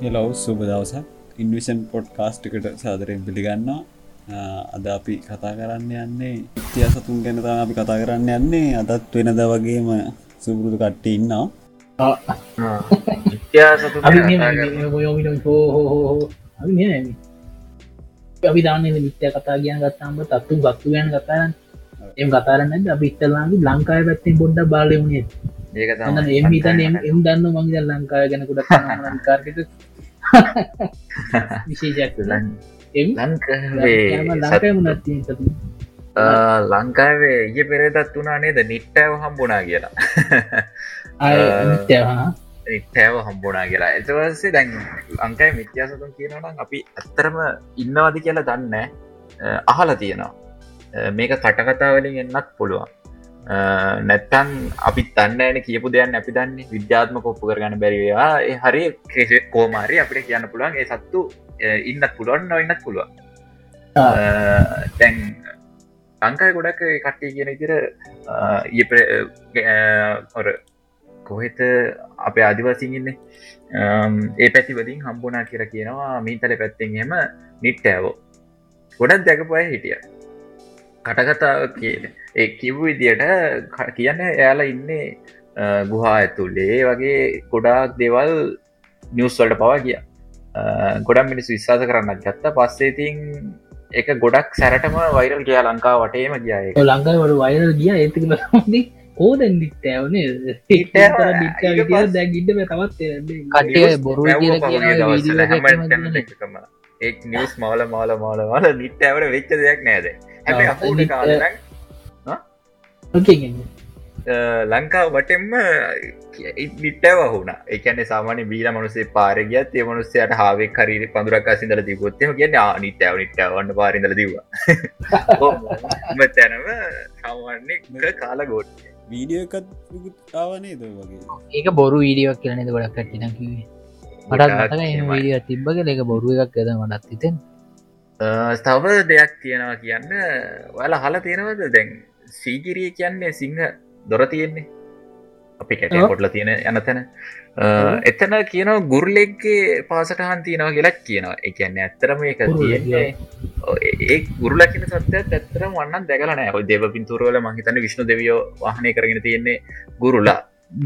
හෙලව් සුබ දවසක්. ඉන්විෂන් පොඩ් කාස්ටිකට සාදරයෙන් පිළිගන්න අද අපි කතා කරන්න යන්නේ ඉතිය සතුන් ගැන තම අපි කතා කරන්න යන්නේ. අදත් වෙනද වගේම සුබුරුදු කට්ට ඉන්නවා. අපි දාන්න මිත්‍ය කතා කියන ගත්තාම තත්තු ගත්තු ගැන කතාරන්න එම කතාරන්න අපි ඉත්තලාගේ ලංකාය පැත්තෙන් පොඩ්ඩ බාලයුණේ ඒක එම හිතන එම් දන්න මංගද ලංකාය ගැනකුට කාර්කට විශේෂයක් ලංකාවේ ඒ පෙරේදත් වනා නේද? නිට්ටෑව හම්බුනා කියලා. නිට්ටෑව හම්බුනා කියලා. එතවස්සේ දැන් ලංකායි මිත්‍යාසතුන් කියනනම් අපි ඇත්තරම ඉන්නවාද කියලා දන්න අහල තියෙනවා. මේක කටකතාවලින් එන්නත් පුළුවන් නැත්තන් අපි තන්නන කියපු දෙයන්න අපි දන්න. විද්‍යාත්ම කොප්පු කරගන්න බැරිවා හරි ක්‍රේෂ කෝමාරි අපිට කියන්න පුළුවන් ඒ සත්තු ඉන්නත් පුළුවන් නොන්නත් පුළුවන්. තැන් ලංකාය ගොඩක් කට්ටේ කියන ඉතිර ඔර කොහෙත අපේ ආදිවාසිගන්නේ ඒ පැති වලින් හම්බුනා කියර කියනවා මීතල පැත්තෙන් හෙම නිට්ටෑවෝ ගොඩක් දැකපුය හිටිය කටකතාව කියන. ඒ කිව් විදියට කියන්න එයාලා ඉන්නේ ගුහා ඇතුල්ලේ වගේ ගොඩාක් දෙවල් නිවස්වල්ට පවා කිය ගොඩම් මිනිස් විශ්වාස කරන්නත් ගත්ත. පස්සේ තින් එක ගොඩක් සැරටම වෛරල් ගිය ලංකා වටේම ගිය ලංකාවට වෛරල් ගිය. ඒතික ඕද දික්ටෑවනේ දැගිට තවත් බොරු ඒ නිස් මවල මාල මාල මාල නිට්ටෑවට වෙච්ච දෙයක් නෑද ලංකාව වටෙන්ම ඉටව හුණ එකන සාමාන බීල මනුසේ පාරගියත් ඒ මනුස්සයට හාවේ කරරි පඳුරක් සිදල තිබොත්තම කිය නිටව නිටවන්න පාරිදල දව තැනම සාමාන්‍ය කාල ගොඩ් වීඩියෝ එකත් ආවනේ ද වගේ? ඒක බොරු වීඩියක් කියලනෙද ගොඩක් කට්ටින කිවේ මටත් වීඩිය තිබ්බගේ එක බොරු එකක් ඇද මටත් හිතෙන් ස්තව දෙයක් තියෙනවා කියන්න ඔයාලා හල තියෙනවද? දැන් සීගිරිය කියන්නේ සිංහ දොර තියෙන්නේ. අපි කැට කොටල තියෙන යන තැන. එතන කියන ගුරලෙක්ගේ පාසටහන් තියෙනවා කියලක් කියනවා. එකන්න ඇත්තරම එක තියෙන්නේ ඒ ගුරල කියන සත්‍යත් ඇත්තර වන්න දැකලන හො දෙව පින්තුරවල මහිතන විශ්ණු දෙවියෝ වාහනය කරගෙන තියෙන්නේ ගුරුලා.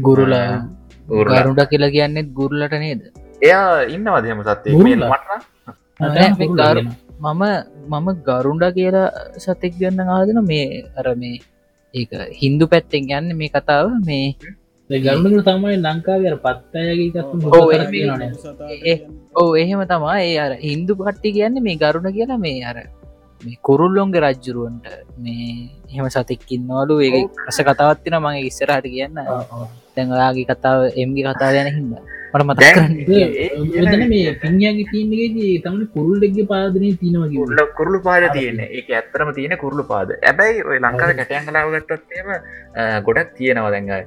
ගුරුලා. ගරුඩ කියලා කියන්නෙත් ගුරලට නේද? එයා ඉන්නවදම සත්‍යය මට මම මම ගරුන්ඩ කියලා සතෙක් ගන්න ආදන මේ අර මේ ඒක හින්දු පැත්තෙන් යන්න මේ කතාව මේ ගරුඩු තමයි ලංකාවර පත්තයගේ ඕ එහෙම තමා ඒ අර හින්දු පට්ටි කියන්න මේ ගරුණ කියලා මේ අර කුරුල්ලොන්ගේ රජ්ජුරුවන්ට මේ එහෙම සතෙක්කින්නවලු ඒ අස කතාවත්තින මගේ ඉස්සරහට කියන්න. දැඟලාගේ කතාව එම්ගේ කතාව යන හිද මට මත මේ පින්යාගේ තියන්නේදී තමන කුරුල්ලෙක්ගේ පාදනය තියනවගේ උල්ල කුරුළු පාද තියෙන එක ඇත්තරම තියෙන කුරුළු පාද. ඇබැයි ඔය ලංකාව කැටයන් කලාවගත්තත්ේම ගොඩක් තියෙනවා දැඟයි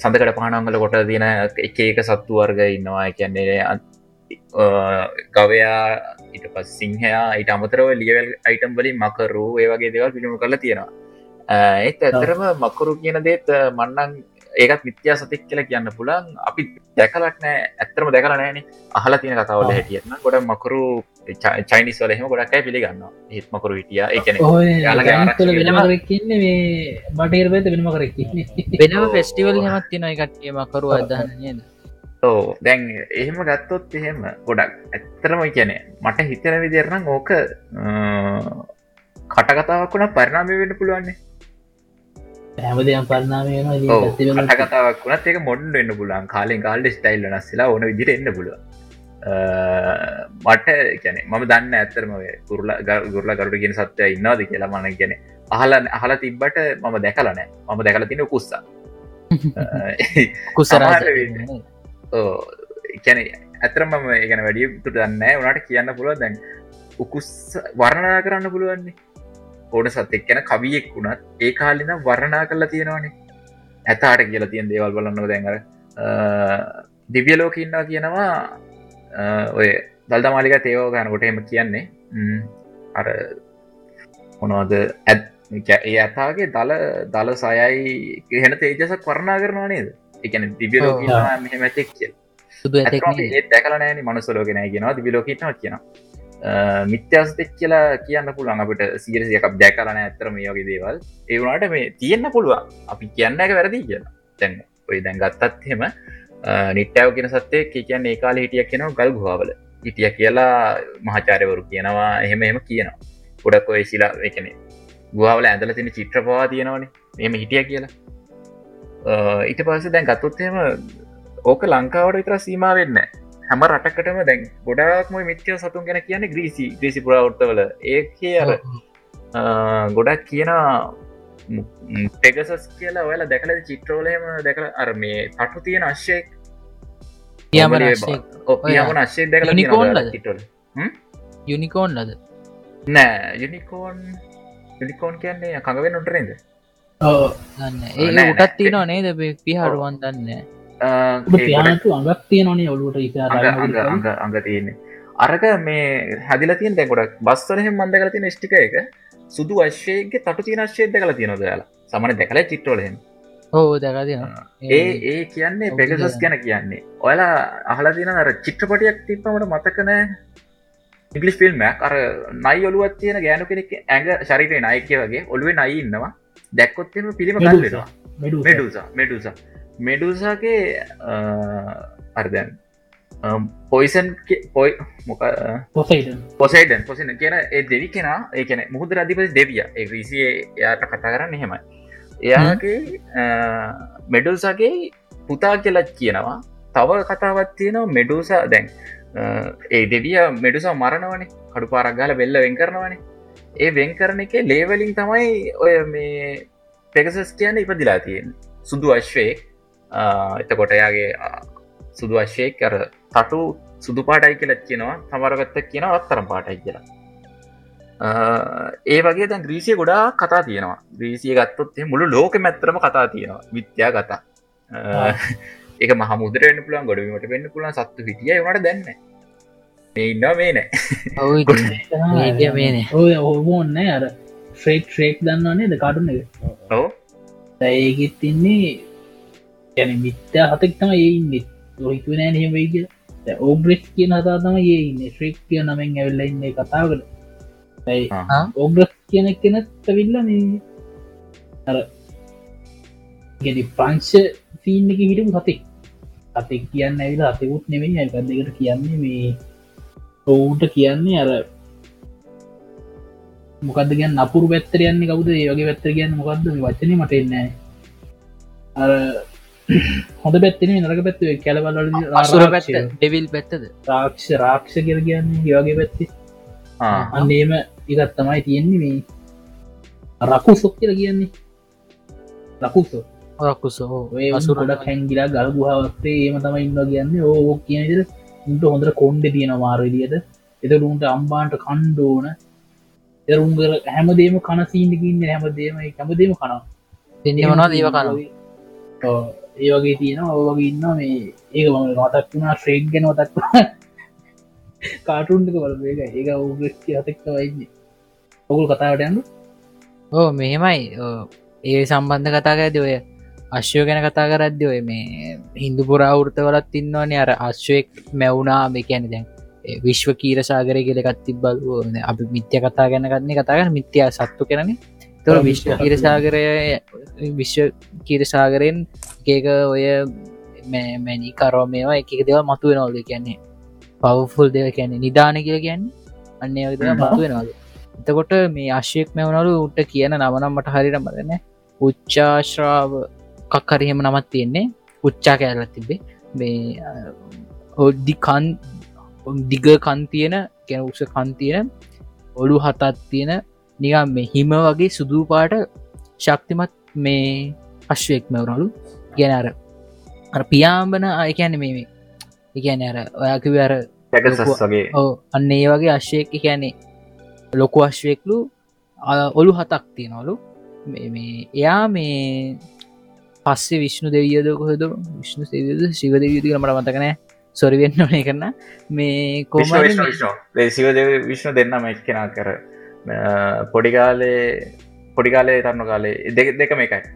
සඳකට පහනංගල කොට තියෙන එක ඒක සත්තු වර්ග ඉන්නවා. කියන්නේ ගවයා ඊට පස් සිංහයා ඊට අමතරව ලියවල් අයිටම් වලින් මකරු ඒ වගේ දෙවල් පිළිමු කරලා තියෙනවා. ඒත් ඇතරම මකරු කියන දේත් මන්නන් ඒකත් මිත්‍යා සතෙක් කියල කියන්න පුළන් අපි දැකලක් නෑ ඇත්තරම දැකල නෑන. අහලා තියෙන කතාවල හැටියන්න ගොඩ මකරු චයිනිස් වලහෙම ගොඩක්යි පිළිගන්න ඒත් මකරු හිටිය. එකන වෙනමරක්න්න මේ බටේර පැත වෙනම කරක්න්න වෙනම ෆෙස්ටිවල් හෙමත් තින එකටේ මකරු අදහන නේද ඕ දැන් එහෙම ගත්තොත් එහෙම ගොඩක් ඇත්තරම කියන මට හිතන විදිරනම් ඕක කටකතාවක් වුණ පරිනාමය වෙන්න පුළුවන්නේ. හැමදයම් පරනාමය කතාවක් වුණත් ඒක මොඩ් එන්න පුලන් කාලෙන් කාල්ඩ ස්ටයිල් නස්සලා ඕන විදිට එන්න පුළුව මට ගැන මම දන්න ඇත්තරම ගුරල ගුරල ගරුට ගෙන සත්‍යය ඉන්නවාද කියලා. මන ගැන අහල අහල තිබ්බට මම දැකලනෑ මම දැකල තින කුස්සා. කුසරා කැන ඇතරම මම ඒගන වැඩියතුට දන්න වනට කියන්න පුළුව දැන් උකුස් වර්ණනා කරන්න පුළුවන්නේ ඕන සතෙක් ගැන කවියෙක් වුණත් ඒ කාලින වර්ණනා කරලා තියෙනවානේ ඇතාට කියලා තියෙන් දේවල් බලන්න දැඟර දිවියලෝක ඉන්නවා කියනවා ඔය දල්ද මාලික තේවෝ ගනකොට එම කියන්නේ අර මොනවද ඇත් ඒ ඇතාගේ දල දල සයයි හෙන තේජසක් වරණා කරනවා නේද එකන දිවියලෝක මෙහෙම ඇතෙක් කියල්. සුදු ඇතෙක් ඇතම නේද? ඒත් දැකල නෑන මනුසලෝගෙන ගෙනවා දිවිලෝකටන කියන මිත්‍යස්තෙක් කියලා කියන්න පුළුවන් අපට සීරසියකක් දැකලන ඇතරම යෝගේ දේවල්. ඒවුණට මේ තියෙන්න්න පුළුවන්. අපි කියන්න එක වැරදි කියලා. තැන්න ඔය දැන් ගත්තත් හෙම නිට්ටාව කියෙන සත්තේ කියන්න ඒ කාල හිටියක් කියෙනව ගල් ගුවාවල හිටිය කියලා මහචාරයවරු කියනවා එහෙම එහෙම කියනවා. ගොඩක් ඔය ශිලා එකනෙ ගුවාවල ඇඳල තින චිත්‍රපවා තියෙනවනේ. එම හිටිය කියලා ඊට පස්ස දැන් ගත්තොත්හෙම ඕක ලංකාවට විතර සීම වෙන්න හැම රටකටම දැන් ගොඩක්ම මිත්‍ය සතුන් ගැන කියන ග්‍රීසි ග්‍රීසි පුරාවෘත්තවල. ඒ අර ගොඩක් කියන පෙගසස් කියලා ඔයාල දැකල චිත්‍රෝලයම දැකල අර මේ තටු තියෙන අශ්‍යයෙක් ඔයම අශ්‍යය දැකල යුනිකෝන්ලද? චිටල යුනිකෝන් ලද? නෑ යුනිකෝන් යුනිකෝන් කියන්නේ කඟවෙන් නොටරේද දන්න. ඒ නෑ. තියනවා නේද? පිහරුවන් දන්න. පියානතු අඟක් තියනනේ ඔලුවට ඉස අඟ අඟ තියන්නේ. අරක මේ හැදිල තියන් දැ ගොඩක් බස්වලහෙම මන්ද කල තින ෂ්ටික එක සුදු අශ්‍යයගේ තටු තින ශ්‍යය දැකල තියනොද යාලා සමන දැකල චිට්ටෝලහෙම හෝ දැකතින ඒ ඒ කියන්නේ පෙගසස්. ගැන කියන්නේ. ඔයලා අහලා තින අර චිත්‍රපටයක් තිප්පමට මතකනෑ ඉංගලිස් ෆිල්ම්මයක් අර නයි ඔලුවත් තියෙන ගෑනු කෙනෙක් ඇඟ ශරිරය නයකය වගේ ඔළුවේ නයි ඉන්නවා දැක්කොත්තෙම පිළිම කල්ලෙනවා මෙඩුසා. මෙඩුසා. මෙඩුසාගේ අර්දැන් පොයිසන් පොයි මොක පොසයිඩන් පොසින කියන ඒ දෙවි කෙනා ඒකන මුහද අධිපති දෙවිය. ඒ රීසිය එයාට කතා කරන්න හෙමයි එයාගේ මෙඩුසගේ පුතා කියලත් කියනවා. තව කතාවත් තියෙනවා මෙඩුසා දැන් ඒ දෙවිය මෙඩුසා මරණවනේ කඩු පාරක්ගාල වෙල්ල වෙන් කරනවනේ ඒ වෙන් කරන එක ලේවලින් තමයි ඔය මේ පෙගසස් කියන්න ඉපදිලා තියෙන් සුදු අශ්වයේ. එතකොට එයාගේ සුදු අශ්වය කර තටු සුදු පාටයි කියලත් කියනවා. තමරගත්ත කියන අත්තරම් පාටයි කියලා. ඒ වගේ දැන් ග්‍රීසිය ගොඩා කතා තියෙනවා. ග්‍රීසිය ගත්තොත් මුළු ලෝක මැත්තරම කතා තියෙනවා. විත්‍යා කතා ඒක මහමුදරෙන් පුලන් ගොඩවීමට වෙන්න පුලන් සත්තු හිටිය වට දැන්න ඉන්න මේ නෑ. මේනේ ඔය ඔහෝන්න අර ශ්‍රේක් ශ්‍රේක් දන්නන්නේ ද කාටුන එක? ඔව. ඒගෙත් තින්නේ ගැන මිත්‍යා හතක් තම ඒඉන්න ලොහිතුව නෑ නහෙම වෙයි කිය ඕබ්‍රෙස් කියන හතා තම ඒඉන්න ශ්‍රේක් කිය නමෙන් ඇවෙල්ල ඉන්න කතාවකට. ඇයි ඕබ්‍රස් කියන කෙනත් ඇවිල්ල මේ අර ගෙඩි ප්‍රංශ ෆීන් එක හිටපු සතෙක් අතෙක් කියන්න ඇවිල අතකුත් නෙමෙයි. ඇකත් දෙකට කියන්නේ මේ ඔවුන්ට කියන්නේ අර මොකද ගැන් අපුරු පැත්තර යන්නේ කවුද? ඒ වගේ පැත්තර කියන්න මොකක්ද මේ වචන මට එන්නෑ අර හොඳ පැත්තන නරක පැත්ත කැලවල අසුර පැත්ත ඩෙවිල් පැත්තද? රාක්ෂ රාක්ෂ කියර කියන්නේ ඒවගේ පැත්ති. අන්නේම ඉගත් තමයි තියෙන්නේ මේ රකු සොක් කියල කියන්නේ. රකුසෝ. රක්කුසෝ ඔය අසුරට හැංගිලා ගල් ගුහාවත්තේ ඒම තම ඉන්න කියන්නේ. ඕ කියනද උන්ට හොඳට කොන්්ඩ තියෙන මාරදිියට එතරුන්ට අම්බාන්ට කණ්ඩෝන එරුන්ගර හැමදේම කනසීන්ටකින්න හැමදේම හැමදේම කනවා. දෙන්නවනවා දේව කන ඒ වගේ තියෙන ඔවගේ ඉන්න මේ ම මතක් වුණා. ශ්‍රේක් ගැන මතක් කාටුන්ටක බලක ඒක. ඔගස්ති අතක්ත වයින්නේ ඔකුල් කතාවට යන්න? ඕ මෙහෙමයි. ඒ සම්බන්ධ කතා ඇද ඔය අශ්‍යය ගැන කතා කරද්ද ඔය මේ හින්දු පුරාවෘත වලත් ඉන්නවනේ අර අශ්වයෙක් මැවුණා. මේ කියන දැන් විශ්ව කීර සාගරය කියලකත් තිබ්බල්. අපි මිත්‍ය කතා ගැන ගන්නේ කතාගන්න මිත්‍යයා සත්තු කරන තොර විශ්ව කීර සාගරය විශ්ව කීර සාගරයෙන් ඒක ඔය මැනි කරෝ මේවා එක දෙව මතුව නොල්ද කියන්නේ පවෆුල් දෙව කියන්නේ නිධාන කියල කියන්නේ. අන්න. මතුවෙනවද එතකොට මේ අශ්‍යයෙක් මෙවනලු උට කියන නමනම් මට හරිට මරන උච්චාශ්‍රාව කක්කරහෙම නමත් තියෙන්නේ. උච්චා කෑල්ලත් තිබේ මේ ඔඩ්දි කන් දිග කන් තියෙන ගැන උස කන් තියෙන ඔලු හතත් තියෙන නිකම් මේ හිම වගේ සුදූ පාට ශක්තිමත් මේ අශ්වයෙක් මෙවරලු ගැන අර අර පියාම්බන අයකැන මේ එකන අර ඔයාකිව අර වගේ. ඕ අන්න ඒ වගේ අශ්වයෙක් කියන්නේ ලොකු අශ්වයෙක්ලු ඔලු හතක් තියෙනවලු. එයා මේ පස්සේ විශ්ණු දෙවියද කොහද? විශ්ණු සේවියද ශිව දෙවියද මට මතකනෑ සොරිවෙන්න ඕනේ කරන්න මේ කෝම විශ්ව විශ්ව විශ්ව සිව දෙව විශ්ණු දෙන්නම එක්කෙනා කර පොඩිකාලේ පොඩිකාලේ තරන්න කාලේ දෙක දෙකම එකයි.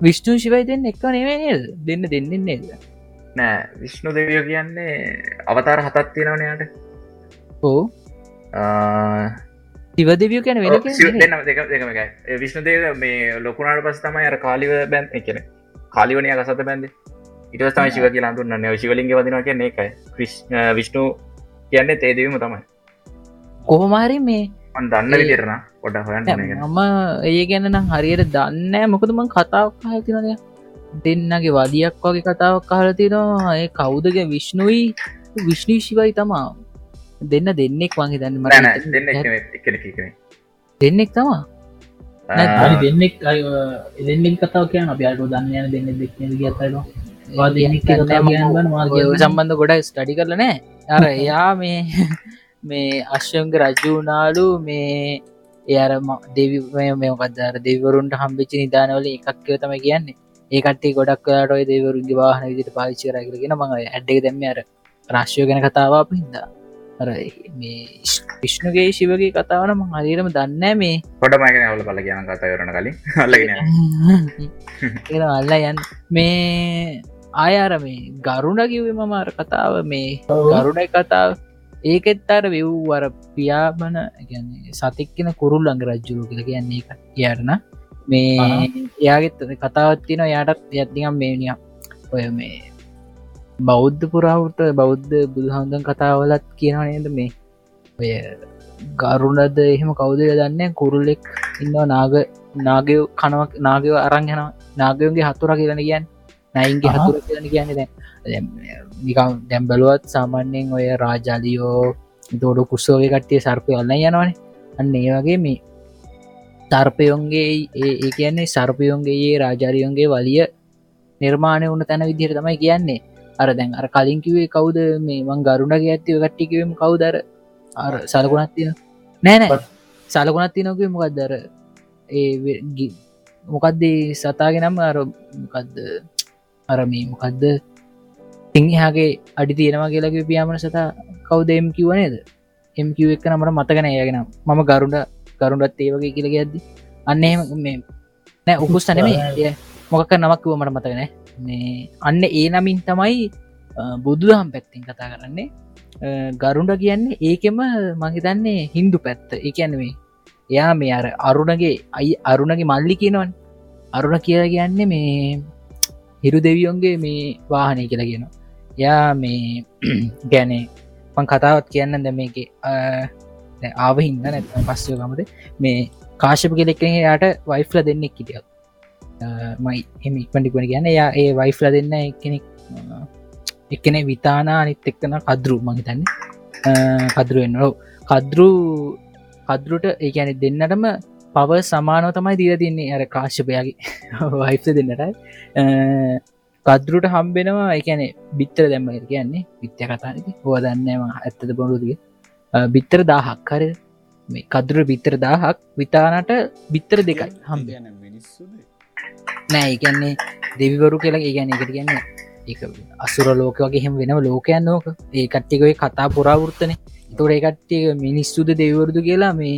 විශ්ණු ශිවයි දෙන්න එක නෙවේ නේද? දෙන්න දෙන්නෙන් නේද? නෑ විශ්ණු දෙවියෝ කියන්නේ අවතාර හතත් තියෙනවනයාට ඕ තිව දෙවියෝ කැන වෙන දේව මේ ලොකුණට පස් තමයි අර කාලිව බැන් එකන කාලිවනය කසත බැන්ද. ඉටස් තම ශිව කියලා දුන්න ශිවලින්ගේ වදිනවා කියන්නේ එකයි ක්‍රිස් විශ්ණු කියන්නේ තේදවීම තමයි. කොහොමහරි මේ දන්න විදිරන පොඩ හොයන්න මම ඒ ගැන නම් හරියට දන්න මොකදම කතාවක් හතිනය දෙන්නගේ වදියක් වගේ කතාවක් කාලතිනවා ඒ කවුදගේ විශ්ණුයි විශ්ණී ශිවයි තමා දෙන්න දෙන්නෙක් වගේ දන්න මට දෙන්නෙක් තමා දෙන්නෙක් දෙන්නෙක් කතාව කියන අප අයට දන්න යන දෙන්න දෙක්න ගතල සම්බන්ධ ගොඩ ස්ටඩි කරලනෑ අර එයා මේ මේ අශ්‍යංග රජ්ජුනාලු මේ එයර දෙවි මේකදර දෙවරුන්ට හම්බිචි නිධානවල එකක්කව තම කියන්නේ. ඒකටේ ගොඩක් ඔය දෙවරුන්ගේ වාහන විදිට පාවිච්චි කරගෙන මඟ ඇඩ්ඩෙක් දැම්ම අර රශ්යෝ ගැන කතාවක් හින්දා අර මේ විශ්ණුගේ ශිවගේ කතාවන ම හරිරම දන්න මේ. පොඩ මගෙන අවල බල කියන කතා කරන කලින්. අල්ලගෙන අල්ල යන් මේ ආයාර මේ ගරුණ කිවේ මමාර කතාව මේ ගරුණයි කතාව. ඒකෙත් අර වෙව් වර පියාබන ගැන්නේ සතික්කෙන කුරුල් අඟ රජ්ජුරු කියල කියන්නේ එක කියරන මේ එයාගෙත් කතාවත්තින යාටත් යත්තිකම් මේනිය ඔය මේ බෞද්ධ පුරාවට බෞද්ධ බුදුහන්දන් කතාවලත් කියනවා නේද මේ? ඔය ගරුණද එහෙම කවුදය දන්න කුරුල්ලෙක් ඉන්න නාග නාගයෝ කනවක් නාගව අරංගෙන නාගයෝගේ හතුර කියලන කියන්න. නයින්ගේ හතුර කියලන කියන්න දැ නිකම් දැම් බලුවත් සාමාන්‍යයෙන් ඔය රාජාලියෝ දෝඩු කුස්සෝගේ කට්ටිය සර්පය ඔන්න යනවනේ. අන්න ඒ වගේ මේ තර්පයොන්ගේ ඒ කියන්නේ සර්පයොන්ගේ ඒ රාජාරියොන්ගේ වලිය නිර්මාණය වුණ තැන විදිහර තමයි කියන්නේ අර දැන් අර කලින්කිවේ කවුද මේ මං ගරුණගේ ඇත්තිව කට්ටිකවම කවුදර අර? සලකුණත් තියෙන නෑනෑ සලකුණත් තියනොකේ මොකක්දර ඒ මොකක්දේ සතාගෙනම් අර මොකක්ද අරමී මොකක්ද සිංහගේ අඩි තියෙනවා කියලගේ පියාමන සතා. කවුද එම් කිවනේද එම් කිව එක නමට මතකන යගෙන මම ගරුඩ ගරුඩත් ඒ වගේ කියලග ඇද්දි අන්න එහෙම මේ නෑ උකුස් නෙමේ මොකක් නමක්ව මට මතකන මේ අන්න ඒ නමින් තමයි බුදුදහම් පැත්තිෙන් කතා කරන්නේ. ගරුන්ඩ කියන්නේ ඒකෙම මහිතන්නේ හින්දු පැත්ත. එකැනවේ එයා මේ අර අරුණගේ අයි අරුණගේ මල්ලි කියනවන්. අරුණ කියලා කියන්නේ මේ හිරු දෙවියොන්ගේ මේ වාහනය කියලා කියන යා මේ ගැනේ පන් කතාවත් කියන්න දැ මේක ආව හින්ද නැ පස්සය ගමද? මේ කාශප කෙලෙක්කෙන යාට වයිෆ්ල දෙන්නෙක් කිටියක් මයි එම ඉක්පටිකුණ ගැන යා ඒ වයිෆ්ල දෙන්න එකනෙක් එකන විතානා අනිත් එක්කන කදරු මහිතන්නේ කදරුවෙන්රෝ කදරු කදරුට ඒකැනෙ දෙන්නටම පව සමානව තමයි දිය තින්නේ අර කාශ්‍යපයගේ වයිෆ්ස දෙන්නටයි. කදරුට හම්බෙනවා එකන බිත්තර දැම්ම කියන්නේ විත්‍ය කතානක හෝ දන්නම ඇත්තද බොරුදිය බිත්තර දාහක් කර මේ කදුර බිත්තර දාහක් විතානට බිත්තර දෙකයි හම්බ නෑ එකන්නේ දෙවිවරු කියලා ඒගැන එකට කියන්නේ එක අසුර ලෝක වගේ හෙම වෙනව ලෝකයන් නෝක ඒ කට්ටිකයි කතා පුරාවෘත්තන තොර එකට්ටිය මිනිස්සුද දෙවරුදු කියලා මේ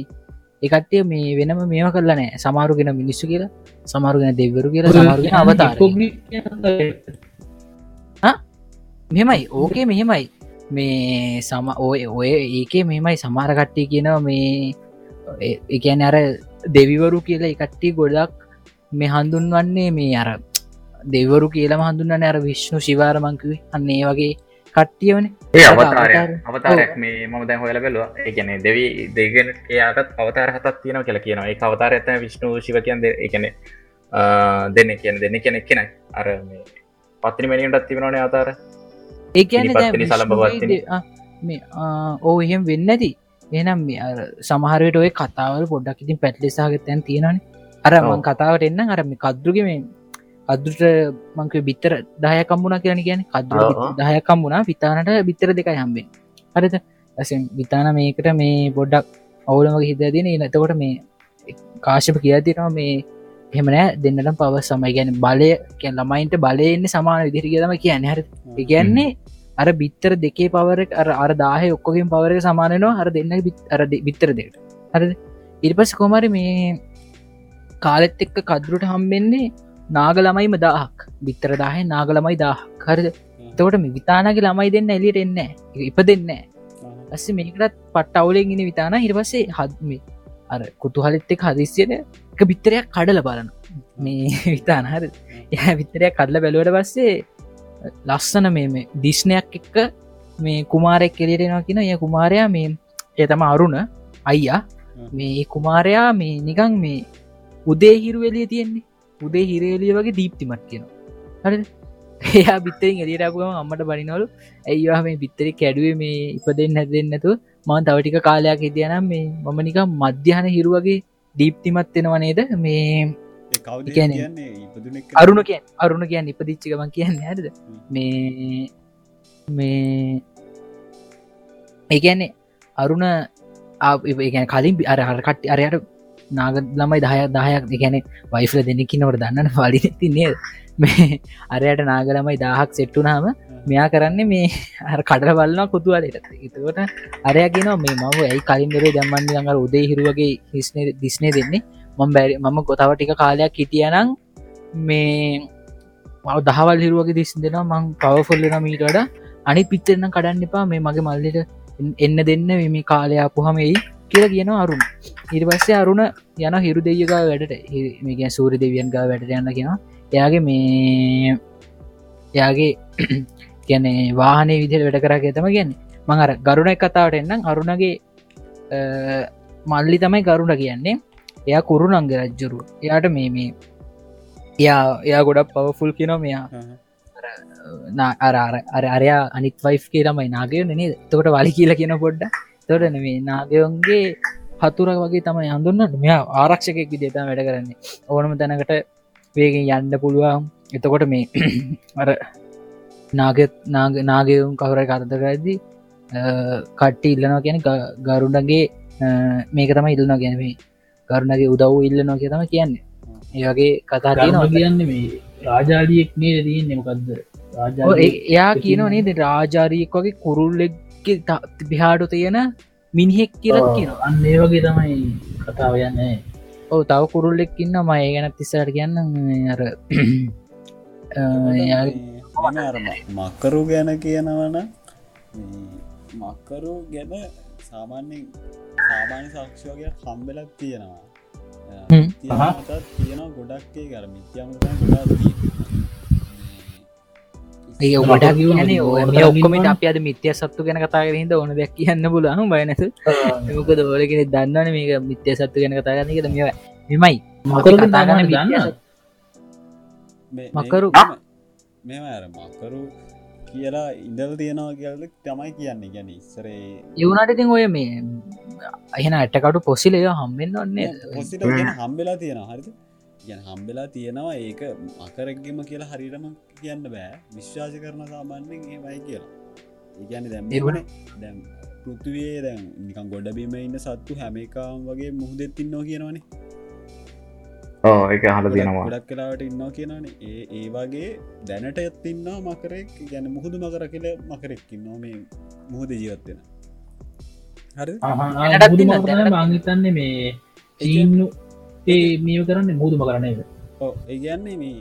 එකට්ටිය මේ වෙනම මේම කරලා නෑ. සමාරුගෙන මිනිස්සු කියලා සමාරුගෙන දෙවරු කියලා සමාරුගෙන අවතාර මෙමයි ඕකේ මෙහෙමයි. මේ සම ඔය ඔය ඒකේ මෙමයි සමාර කට්ටිය කියනවා මේ එකන අර දෙවිවරු කියලා එකට්ටිය ගොඩක් මේ හඳුන්වන්නේ මේ අර දෙවරු කියලා හඳුන්න අර විශ්ණු ශිවාරමංකවේ අන්නේ වගේ කට්ටියවන. ඒ අවතාරය අවතාරයක්. මේ මම දැන් හොල බැලවා. එකන දෙවී දෙගෙන එයාටත් අවතාර හතත් තියෙන කියලා කියන ඒ අවතාර ඇත විශ්ණු ශිව කියන් එකන දෙන්න කියන දෙන්න කියන එක්කෙනයි අර මේ පත්තිනි මැනියටත් තිබෙනවන අවතාර. ඒ ඕ එහෙම වෙන්න ඇති එනම් සමහරයට ඔය කතාවල පොඩ්ඩක් ඉතින් පැටලිසාගතයන් තියෙනන අරමන් කතාවට එන්න අරම කද්දුගම අදුට මංක බිත්තර දායකම්බුණ කියන කියන කද්දුර දායකම්බුණා විතානට බිත්තර දෙකයි හම්බෙන් හරිත ඇස විතාන මේකට මේ පොඩ්ඩක් අවුලමගේ හිත දින නතකොට මේ කාශප කියතිනවා මේ එහෙමනෑ දෙන්නට පව සමයි ගැන බලය කිය ළමයින්ට බලයන්න සමාන විදිරිගතම කියන්න. හර. කියන්නේ අර බිත්තර දෙකේ පවර අර අර දාහ ඔක්කොකින් පවරක සමානනවා හර දෙන්න අර බිත්තර දෙකට. හර ඉරිපස් කොමරි මේ කාලෙත් එක්ක කදරුට හම්බෙන්නේ නාග ළමයිම දාහක්. බිත්තර දාහ නාග ළමයි දාහ කරද තකොට මේ විතානගේ ළමයි දෙන්න එලියට එන්න ඉප දෙන්න ඇස්ස මේකටත් පට්ට අවුලෙන් ඉනි විතාන හිරපස්සේ හත්ම අර කුතුහලෙත් එක් හදිස්සියට එක බිත්තරයක් කඩල බලන මේ විතාන හර ය විත්තරයක් කඩල බැලුවට පස්සේ ලස්සන මේ දිස්නයක් එක්ක මේ කුමාරෙක් කෙලෙරෙනවා කියන ය කුමාරයා මේ එය තම අරුණ. අයියා. මේ කුමාරයා මේ නිකං මේ උදේ හිරුවලිය තියෙන්නේ. උදේ හිරේලිය වගේ දීප්තිමත් කියනවා හරි එයා බිත්තරින් එලියටකුවම අම්මට බනිනවලු. ඇයිවා මේ බිත්තරි කැඩුවේ මේ ඉප දෙන්න හැදෙන්න්නතු මන් තවටික කාලයක් හිතියනම් මේ මම නික මධ්‍යහන හිරුවගේ දීප්තිමත් වෙනවා නේද? මේ අරුණ කිය අරුණ කියන්න ඉපදිච්චිකමන් කියන්න. ඇද මේ මේ ඒගැන්නේ අරුණ ගැන කලින් අර හරකට අරයට නාග ළමයි දහය දහයක් ගැන වයිෆල දෙනෙකි නොට දන්නන පලි තින්නේ මේ අරයට නාගලමයි දාහක් සෙට්ටුනාම මෙයා කරන්නේ මේ අර කඩර බලන්න කොතුවලට එතකොට අරයගෙන මේ මම ඇයි කලින්දරේ දම්මන්න ගඟර උදේ හිරුවගේ හිස්නේ දිස්නේ දෙන්නේ? මම බැරි මම ගොතාව ටික කාලයක් හිටියනම් මේ මව දහවල් හිරුවගේ දිස් දෙෙනවා මං පවෆොල්ලන මීටඩ අනි පිත්තරන්න කඩන්න එපා මේ මගේ මල්ලට එන්න දෙන්න මේ කාලයාපුහමයි කියලා කියන අරුණ ඉරි පස්සේ අරුණ යන හිරු දෙයගා වැඩට මේක සූරි දෙවියන් ගා වැඩට යන්න කියෙන එයාගේ මේ එයාගේ ගැන වාහනේ විදිහට වැඩ කරා තම කියන්නේ. මං අර ගරුණ කතාවට එන්නම්. අරුණගේ මල්ලි තමයි ගරුණ කියන්නේ. එයා කුරුණංග රජ්ජුරු. එයාට මේ මේ එයා එයා ගොඩක් පවෆුල් කිනෝ මෙයා. අර අර අරයා අනිත් වයිෆ් කියලමයි නාගය නේ තකොට වලි කියලා කියන පොඩ්ඩ තොට නෙවේ නාගයොන්ගේ හතුර වගේ තමයි හඳුන්නට මෙයා ආරක්ෂකෙක් විදේතම වැඩ කරන්නේ. ඕනම තැනකට වේගෙන් යන්න පුළුවන්. එතකොට මේ අර නාගත් නාගයවුන් කවර කරදකරදී කට්ටි ඉල්ලනවා කියන ගරුඩගේ මේක තම ඉල්ලන ගැනීම කරුණගේ උදව් ඉල්ල නොක තම කියන්නේ. ඒවගේ කතා කියන්න මේ රාජාලියෙක් නේ තියන්නේ මොකක්ද එයා කියනව නේද? රාජාරීක් වගේ කුරුල්ලෙක් බිහාඩු තියෙන මිනිහෙක් කියලත් කියන අන්න ඒ වගේ තමයි කතාව යන්නේ. ඕ තව කුරුල්ලෙක් ඉන්න මය ගැන තිස්සට කියන්න අර මක්කරු ගැන කියනවන මක්කරු ගැන සාමාන්‍යෙන් සාමාන්‍ය සක්ෂෝගයක් හම්බෙලක් තියෙනවා. තියෙනවා ගොඩක්ේ කර මිත්‍යම ඒ ඔබට කියන ඔක්කොමට අප අද මිත්‍ය සත්තු ගැන කතා හිද ඕන දෙයක් කියන්න පුලහම බයනස මොක දෝලගෙන දන්නන මේක මිත්‍ය සත්තු ගැන කතාගන්න එක මෙ මෙමයි මකර. කතාගන්න දන්න මකරු මකරු කියලා ඉඳල් තියෙනවා කියල තමයි කියන්න. ගැන ඉස්සරේ යවුණට ඉතින් ඔය මේ අයන ඇටකටු පොසිලය හම්බෙන් ඔන්නේ හම්බෙලා තියෙන ගැන හම්බෙලා තියෙනවා. ඒක මකරක්ගෙම කියලා හරිරම කියන්න බෑ. විශ්වාස කරන සාමාන්‍යෙන් ඒමයි කියලා. ඒගැන දැම් දැම් පෘතුවයේ දැන් නිකන් ගොඩබීම ඉන්න සත්තු හැමකාම් වගේ මුහදෙත්තින් නෝ කියනවනේ. ඕ එක හල තියෙනවා. ගොඩක් කලාට ඉන්නවා කියනන ඒ ඒ වගේ දැනට ඇත්තින්නා මකරෙක්. ගැන මුහුදු මකර කියල මකරෙක්කින් නො මේ මුහද ජීවත්වෙන හරි මංහිතන්නේ මේ ඒ මිය කරන්න මුහදුම කරන්නේ ඕ ඒගන්නේ මේ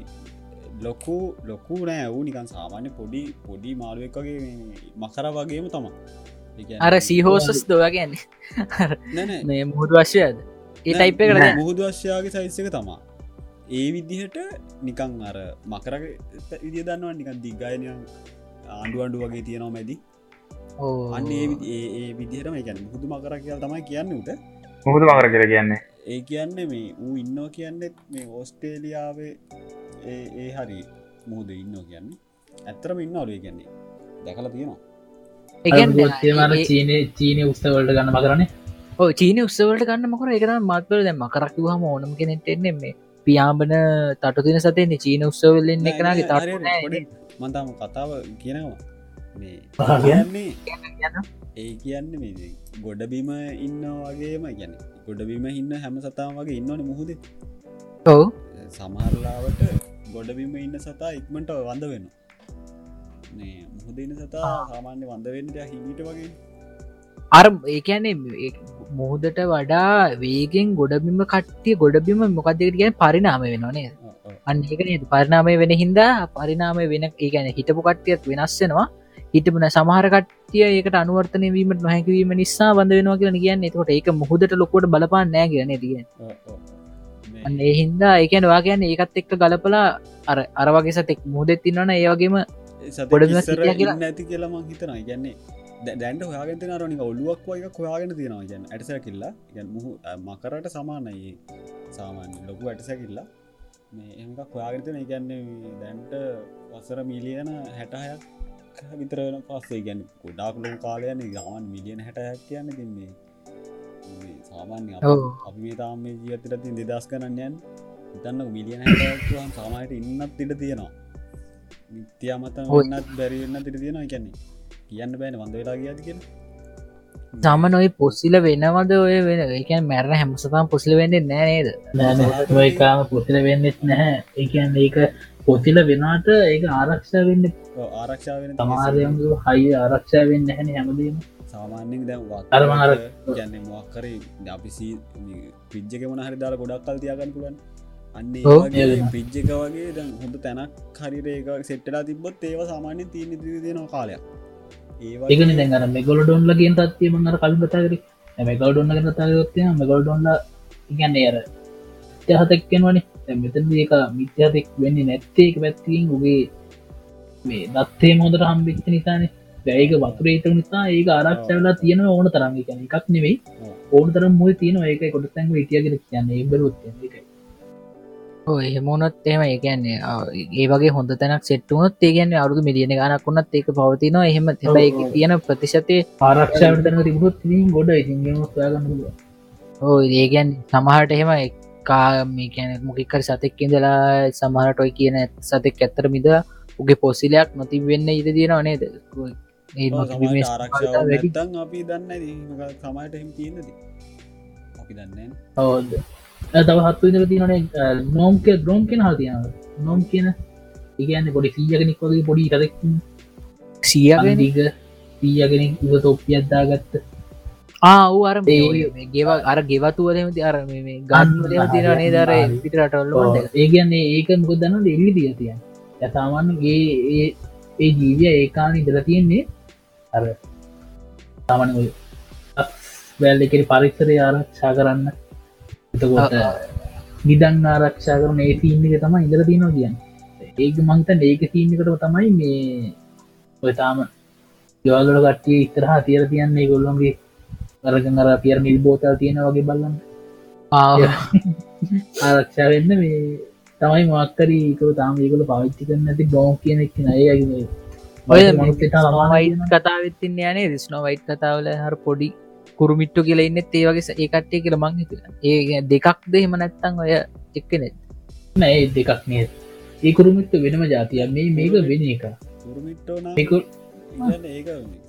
ලොකු ලොකු නෑ. වූ නිකන් සාමාන්‍ය පොඩි පොඩි මාළුවෙක් වගේ මකර වගේම තමා අර සීහෝසස් දොවගන්නේ මේ මුහුදු වශ්‍යයද ඒ ටයිප කර මුහුදු වශ්‍යයාගේ සයිස්සක තමා ඒ විදිහට නිකං අර මකර විදිය දන්නවා නිකන් දිගායනය ආණ්ඩු අන්ඩු වගේ තියෙනවා මැදි. අන්න ඒ ඒ විදිහටම ගැන මුහුදු මකර කියල් තමයි කියන්න උට මුහුදු මකර කර කියන්නේ? ඒ කියන්න මේ ඌ ඉන්නෝ කියන්නෙත් මේ ඕස්ටේලියාවේ ඒ හරි මුහද ඉන්න කියන්න. ඇත්තරම ඉන්න ඔලුව කියන්නේ. දැකල තියෙනවා. ඒමර චීනය උස්තවලට ගන්න මකරන චීන උත්සවලට ගන්න මකර එක මත්වල දැ මකරක්කිවහම ඕනම කෙනෙට එන්නේ මේ පියාඹන තටු තින සතයන්නේ චීන උත්සවල්ලෙන් එකනගේ ත මන්තම කතාව කියනවා. මේ ඒ කියන්න මේ ගොඩබීම ඉන්න වගේම ගැන ගොඩබීම ඉන්න හැම සතාම වගේ ඉන්නවන මුහුද. ඔව සමහරලාවට ගොඩබීම ඉන්න සතා ඉක්මට වඳ වෙන මුහදන්න සතා සාමාන්‍ය වඳ වෙන්න හිමීට වගේ. අර ඒකන්නේ මුහුදට වඩා වේගෙන් ගොඩබිම කට්ටිය ගොඩබිම මොකක්දකට ගැන පරිනාම වෙනනේ අන්න ඒක නේද? පරිනාමය වෙන හින්දා පරිනාමය වෙන ඒගැන හිටපු කට්ටියත් වෙනස්සෙනවා හිටපුන සමහර කට්ටිය ඒකට අනුවර්තනය වීමට නොහැකිවීම නිසා බඳ වෙනවා කියලා කියන්න. එතකොට ඒක මුහුදට ලොකොට බලපාන්න කියන තිය ඒ හින්දා ඒකැන වාගයන්න ඒකත් එක්ක ගලපලා අර අරවගේ සතෙක් මුහදෙත් තින්නවන ඒවගේම කියලා. නැති කියලම හිතන ගැන්නේ දැන්ට හයාගෙන නරනික ඔල්ලුවක් වගේ හොයාගෙන තියෙනවා. ගැන ඇටසැ කිල්ලා. ගැන් මුහු මකරට සමානයි සාමාන්‍ය ලොකු ඇටසැකිල්ලා මේ එමක් හොයාගතන ඉගැන්නේ දැන්ට වසර මිලියන හැටහයක් විතරන පස්සේ. ගැන ගොඩාක් ලෝ කාලයන ගමන් මිලියන හැටයක් කියන්න තින්නේ සාමාන්‍ය අප- ඔව්. අපි මේ තාම මේ ජීතර තින් දෙදස් කරන්න යන් ඉතන්න මිලියන හැටයක්තුවන් සාමයට ඉන්නත් ඉට තියෙනවා. මිත්‍යාමත. ඔන්නත් බැරිවෙන්න තිර තියෙනවා. කියන්නේ කියන්න බෑන වන්ද වෙලා ගියද කියෙන සම නොයි පොස්සිල වෙනවද ඔය වෙන? ඒකන් මැරණ හැමසතම් පොසිල වෙන්නේ නෑනේද නෑකාම පොතිල වෙන්නෙත් නැහැ. ඒකන් ඒක පොතිල වෙනට ඒක ආරක්ෂා වෙන්න ආරක්ෂාවෙන තමාරයමු හයි ආරක්ෂා වෙන්න හැන හැමදීම සාමාන්‍යෙන් දැම් අර ගැන්න මොක්කර අපිසි පිජ්ජක මොන හරි දාල ගොඩක් කල් තියාගන්න පුලන් අන්න ඔව්. පිජ්ජක වගේ දැන් හොඳ තැනක් හරිරේක සෙට්ටලා තිබොත් ඒව සාමාන්‍ය තිීන තියනවා කාලයක්. ඒවා ඒකන දැන්ගර මෙගොල ඩොන්ල ගෙන් තත්තිය මඟර කලින් කතාකර මෙගල් ඩොන්න ගෙන තාගත්තය මෙගල් ඩොන්ල ඉගන්න අර තහතක්කෙන් වනි මෙතන් ඒක මිත්‍යාතෙක් වෙන්නේ නැත්තේක පැත්තිකින් උගේ මේ දත්තේ මොදර හම්බිච්ච නිසාන දැයික වතුරේත නිසා ඒක ආරක්ෂවලා තියෙන ඕන තරම. කියන එකක් නෙවෙයි ඕන තරම් මුව තියෙන ඒක කොට තැන්ග ඉටියගෙන කියන්නේ. බරුත් එක එහෙමනොත් එම ඒකන්නේ ඒ වගේ හොඳ තැනක් සෙට්ටුනොත් ඒගන්න අරුදු මිලියන ගනක් වන්නත් ඒක පවතිනවා. එහෙම හැබයි තියෙන ප්‍රතිශතය ආරක්ෂාවට තැන තිබුත් ගොඩ ඉතින් යාගන්න ඕ ඒගැන් සමහට එහෙම කාමි කැන මොකිකර සතෙක් ඉඳලා සමහට ඔයි කියන සතෙක් ඇත්තර මිද උගේ පොසිලයක් නොතිබ වෙන්න ඉද තියෙනවා නේද ඒ නොතිබීම ආරක්ෂාව වැඩි. නැත්තං අපි දන්න සමයට හිම තියෙනද අපි දන්න හෝද තව හත්තු තියනේ නෝම්ක ග්‍රෝම් කියෙන හල් තියෙන නොම් කියන ඒගන්න පොඩි සීයගෙනෙක් වගේ පොඩි රදක් සියගෙන දීක සීයගෙනෙක් ඉව තොප්පියද්දාගත්ත ආව් අර ඒ- ගෙව අර ගෙවතුවලම අර ගන්න තිරනේ දර පිට රටල්ල ඒගන්නේ ඒක මොක දන්න එල්ලි දිය තියන් ඇතාමන්න ඒ ඒ- ඒ ජීවිය ඒකාන ඉදල තියෙන්නේ අර තමන වැල් එකෙ පරික්ෂරය ආරක්ෂා කරන්න. එතකොට නිදන් ආරක්ෂා කරන ඒ තිීන්නක තම ඉදල තියනවා කියන්න. ඒක මංතන් ඒක තිීන්නකට තමයි මේ ඔය තාම යවලට කට්ටිය ඉතරහා තියර තියන්නේ ගොල්ලොන්ගේ අරගන් අර පියර නිල් බෝතල් තියෙන වගේ බල්ලන්න ආරක්ෂා වෙන්න මේ තමයි මක්කරීක තාම ඒකල පාවිච්චි කරන්න ඇති බෝම් කියන එක් නයගේ ඔය කතාවත්තින්න යනේ දිස්නෝ වයිට් කතාවල හර පොඩි කුරුමිට්ටු කියලා ඉන්න ඒ වගේ ඒකට්ටය කියල මං හිත ඒ දෙකක්ද එහෙම නැත්තං ඔය එක්කනෙ නෑ දෙකක් නේ ඒකුරුමිට වෙනම ජාතිය මේ මේක වෙන එක.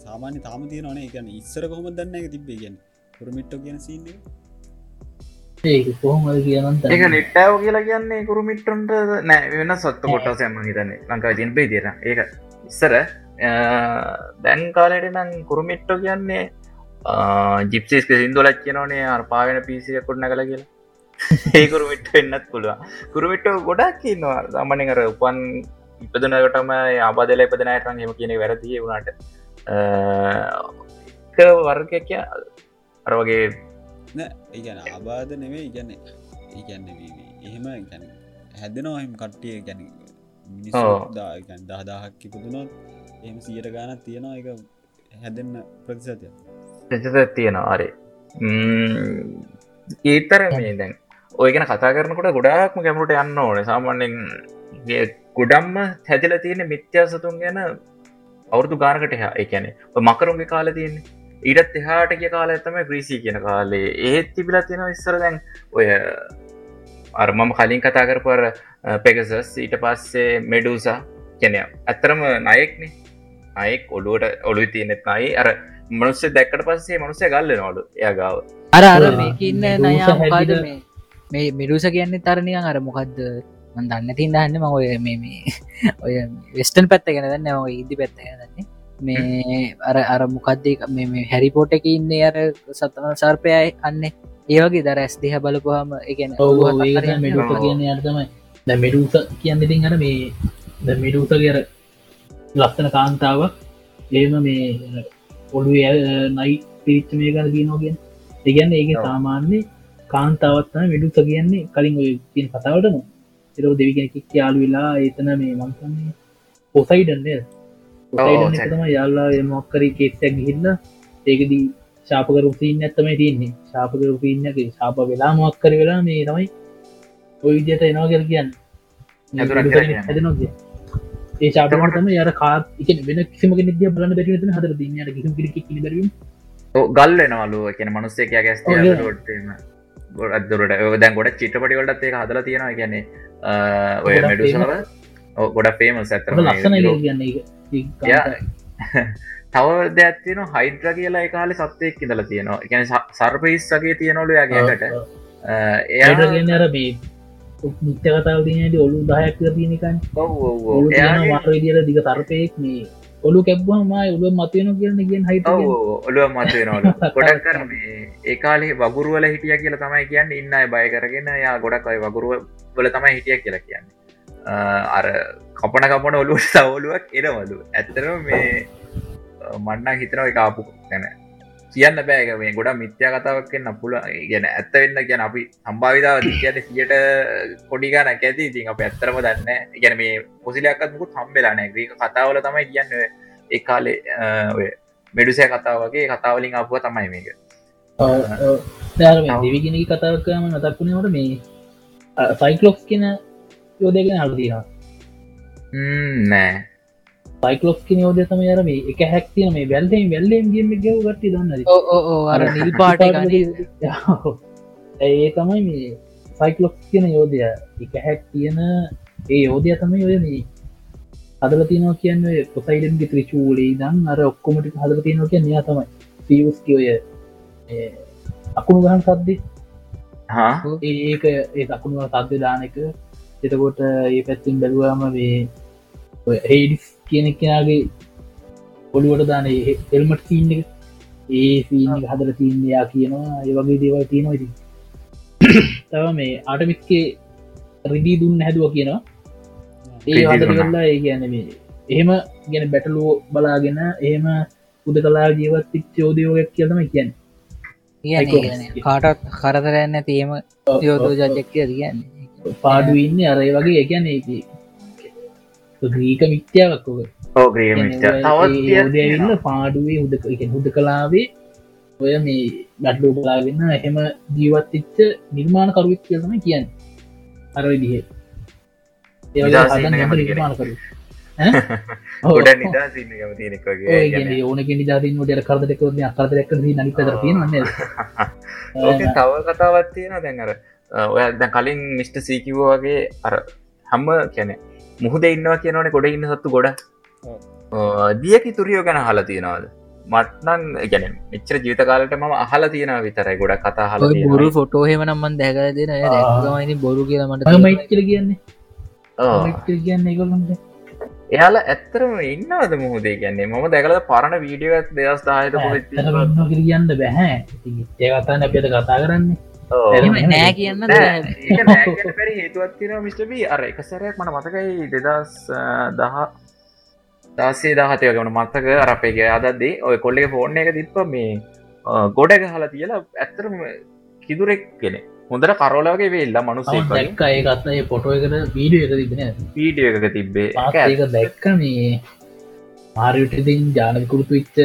සාමාන්‍ය තාම තිය නොන එකන ඉස්සර කොහොම දන්න එක තිබේ ගැන පුරමිට්ටෝ කියන සින්න ඒක කොහොමද කියනන්ත ඒක නිට්ටාව කියලා කියන්නේ කුරුමිට්ටන්ට නෑ. වෙන සත්ත කොටසයම හිතන්නේ. ලංකා ජින්පේ තිර ඒක ඉස්සර දැන් කාලට නම් කුරුමිට්ටෝ කියන්නේ ජිප්සිස් සිින්දුලක් කියනවනේ අර පාවෙන පිසිය කොට්න කළ කියලා. ඒකුරුමිට් වෙන්නත් පුළුව කුරුමිට්ටෝ ගොඩක් කියන්නවා දමන කර උපන් ඉපදනකටම ආබදල ඉපදනයටන් හෙම කියන වැරදිය වුණට. වර්ගයක් කිය අර වගේ ඒගැන ආබාධ නෙවේ ඉගැන්න ඒගැන්න එහෙම ගැන හැදෙනවා එම කට්ටිය ගැන ඔව්. මිනිස් දහදාහක් කිපුදුනොත් එම සියට ගානක් තියෙනවා එක හැදෙන්න ප්‍රතිසතිය ප්‍රචත තියෙනවා අරේ ඒතර මේ දැන්. ඔයගෙන කතා කරනකොට ගොඩාක්ම කැමට යන්න ඕන. සාමාන්‍යෙන් ගොඩම්ම හැදිල තියෙන මිත්‍යා සතුන් ගැන අවුරදු ගානකට එහා. එකැනෙ මකරුන්ගේ කාල තියන්නේ. ඊටත් එහාට කිය කාල ඇතම ක්‍රීසි කියන කාලේ. ඒත් තිබිලා තියෙන ඉස්සර දැන් ඔය අර්මම කලින් කතා කරපර පෙගසස් ඊට පස්සේ මෙඩූසා කැනය ඇත්තරම නයෙක්න. අයෙක් ඔලුවට ඔලු තියනෙත් නයි. අර මනුස්සේ දැක්කට පස්සේ මනුසය ගල්ල නොලු එය ගාව. අර අර ඔව්. මේක ඉන්න මිරුස නයා මොකාද හැදිලා- මේ? මේ මිරුස කියන්නේ තරණයන් අර මොකක්ද දන්න තින් දන්න ම ඔය මේ මේ ඔය වෙස්ටන් පැත්ත ගැන දන්න ම ඉදි පැත්ත ගැන දන්නේ. මේ අර අර මොකක්දේ මේ හැරිපෝට එක ඉන්නේ අර සතන සර්පයයි අන්න ඒවගේ දර ඇස් දෙහ බලපුහම එකන මෙඩුස කියන්න අර්තමයි ද මෙඩුස කියන්න ඉතින් අර මේ ද මෙඩුස කියර ලස්සන කාන්තාවක් ඒම මේ ඔඩු නයි පිරිච්ච මේ ගන දීනෝගෙන් ඒගැන්න ඒක සාමාන්‍ය කාන්තාවත්තන මෙඩුස කියන්නේ. කලින් තියෙන් කතාවටම එරෝ දෙවිගෙනකික් යාලු වෙලා ඒතන මේ මංසන්නේ පොසයිඩන්නේ යාල්ලා මොක්කරි කේසයක් ගිහිල්ල ඒකදී ශාපක රුපීන්න ඇත්තමයි තියන්නේ. ශාපක රුපීන්නගේ ශාප වෙලා මොක්කර වෙලා මේ තමයි ඔය විදියට එනවාගල් කියන්න. හැදනෝ කිය ඒ ශාපමටම යාර කාත් එක වෙන කිසිම නිද බලන්න බැරින හදර දින්නට කිසි පිරි බැරීම ගල් එනවලු කියන මනුස්සේක ගැස් ගොඩත් දුරට දැන් ගොඩ චිත්‍රපටි වලටත් ඒ හදලා තියෙනවා. කියන්නේ ඔය මෙඩුසව. ගොඩ ෆේම ඇතර ලස්සන කියන්න තව දැත්තින හයිඩ්‍ර කියලා කාලෙ සත්වයක් ඉඳල තියෙනවා. ගැන සර්පයිස්සගේ තියනොලු යගේකට එයාගන්න අර මේ නිත්‍ය කතාව තියනට ඔලු දහයක් මාර විදිර දිග තරපයෙක් මේ ඔලු කැබ්වාම ඔලුව මතයන කියන්න කියෙන් හයි ඔලුව මතයනවල ගොඩක් කර ඒකාලේ වගුරුවල හිටිය කියලා තමයි කියන්න. ඉන්න බය කරගෙන යා ගොඩක් අයි වගුරුව වල තමයි හිටිය කියලා කියන්න. අර කපන කපන ඔලුවට සවලුවක් එනවලු. ඇත්තරම මේ මන්නක් හිතනව කාපු ගැන. කියන්න බෑක මේ ගොඩ මිත්‍යා කතාවක් කියන්න පුල ගැන ඇත්ත වෙන්න ගැන අපි සම්භාවිතාව කියන සියට කොඩිගාන ඇති. ඉතින් අප ඇත්තරම දන්න ගැන මේ පොසිලයක්ත් මුකුත් හම්බෙලානෑ ග්‍රීක කතාවල තමයි කියන්න ඒ කාලේ ඔය මෙඩුසය කතාවගේ කතාවලින් අපුව තමයි මේක. දෙවිගෙනකි කතාවකම මතක්ුණේට මේ සයිකලොක්ස් කියන යෝදගෙන හල්දීවා නෑ සයිකලොස් කියන යෝදය තම යර මේ එක හැක්තින මේ වැල්ලෙන් වැල්ලෙන් ගම ගව ගට්ටි දන්න අර නිල් පාට ඒ තමයි මේ සයිකලොක් කියන යෝදය එක හැක් තියෙන ඒ යෝදය තමයි ඔය මේ හදල තියනවා කියන්න පොසයිඩන්ගේ ත්‍රිචූලේ දන් අර ඔක්කොමටි හදල තියනවා කිය නයා තමයි. පියස්කියෝය අකුණු ගහන් සද්දි. ඒක ඒ අකුණුව සද්‍ය දාන එක. එතකොට ඒ පැත්තින් බැලුවම මේ හේඩිස් කියන කෙනගේ පොඩුවට දාන එල්මට සීන්න එක. ඒ සීන හදර තිීන්නයා කියනවා ඒ වගේ දේවල් තියෙනවා ඉති තව මේ ආටමික්කේ රිදී දුන්න හැදුව කියනවා. ඒ හදර කල්ලා ඒ ගැන මේ එහෙම ගැන බැටලුව බලාගෙන එහෙම උද කලා ජීවත් චෝදයෝගක් කියතම කියන්න. කාටත් කරතරන්න තියම යෝතෝ ජජක් කියන්නේ. පාඩු ඉන්න අරය වගේ. එකන ග්‍රීක මිත්‍යාවක් ඔක. තවන්න පාඩුවේ උද හුද කලාවේ ඔය මේ ගඩ්ලෝ බලාගන්න එහෙම ජීවත්තිච්ච නිර්මාණ කරුවත් කියතම කියන්න. අර විදිහ. නිර්මාණ කරු ගොඩ නිදා සින්න කමතිනෙක් වගේ. ඕනක නිජාතිනට කරදක අකරදරක් නනි පදර තියෙනවන්න තව කතාවත් තියෙන දැන්ර ඔය දැ කලින් මිස්ට සීකිවෝ වගේ අර හම්ම කැනෙ මුහද ඉන්නවා කියනවන ගොඩ ඉන්න සත්තු ගොඩ. දියකි තුරියෝ ගැන හලා තියෙනවාද? මටනන් ගැන මෙච්‍ර ජීතකාලට ම අහල තියෙන විතරයි ගොඩ කතා හල බොරු ෆොටෝ හෙමනම්මන් දැකර දෙන යි බොරු කියලමට මයිකර කියන්නේ. කියන්නේ ගොල්ලන්ට එයාල ඇත්තරම ඉන්නවද මුහදේ කියන්නේ? මම දැකල පරණ වීඩියෝත් දෙදස් දායත කියන්න බැහැ ඒකතාන්න අපිට කතා කරන්නේ නෑ කියන්න පැරි හේතුවත් තින මිස්ටබී අර එක සැරයක් මට මතකයි දෙදස් දහ දසේ දහතය ගන මත්තක අරපේගේ අදදේ ඔය කොල්ලෙ ෆෝර්න එක තිප්ප මේ ගොඩ හලා තියලා ඇත්තරම කිදුරෙක් කෙනෙ හොඳට කරෝලගේ වෙල්ලා මනුසේ දැක්ක. ඒකත්ඒ පොටෝ එකට වීඩිය එක තිබෙන වීඩිය එක තිබ්බේ. ඒක දැක්ක මේ මාරයුටතින් ජානකුරුතු විච්ච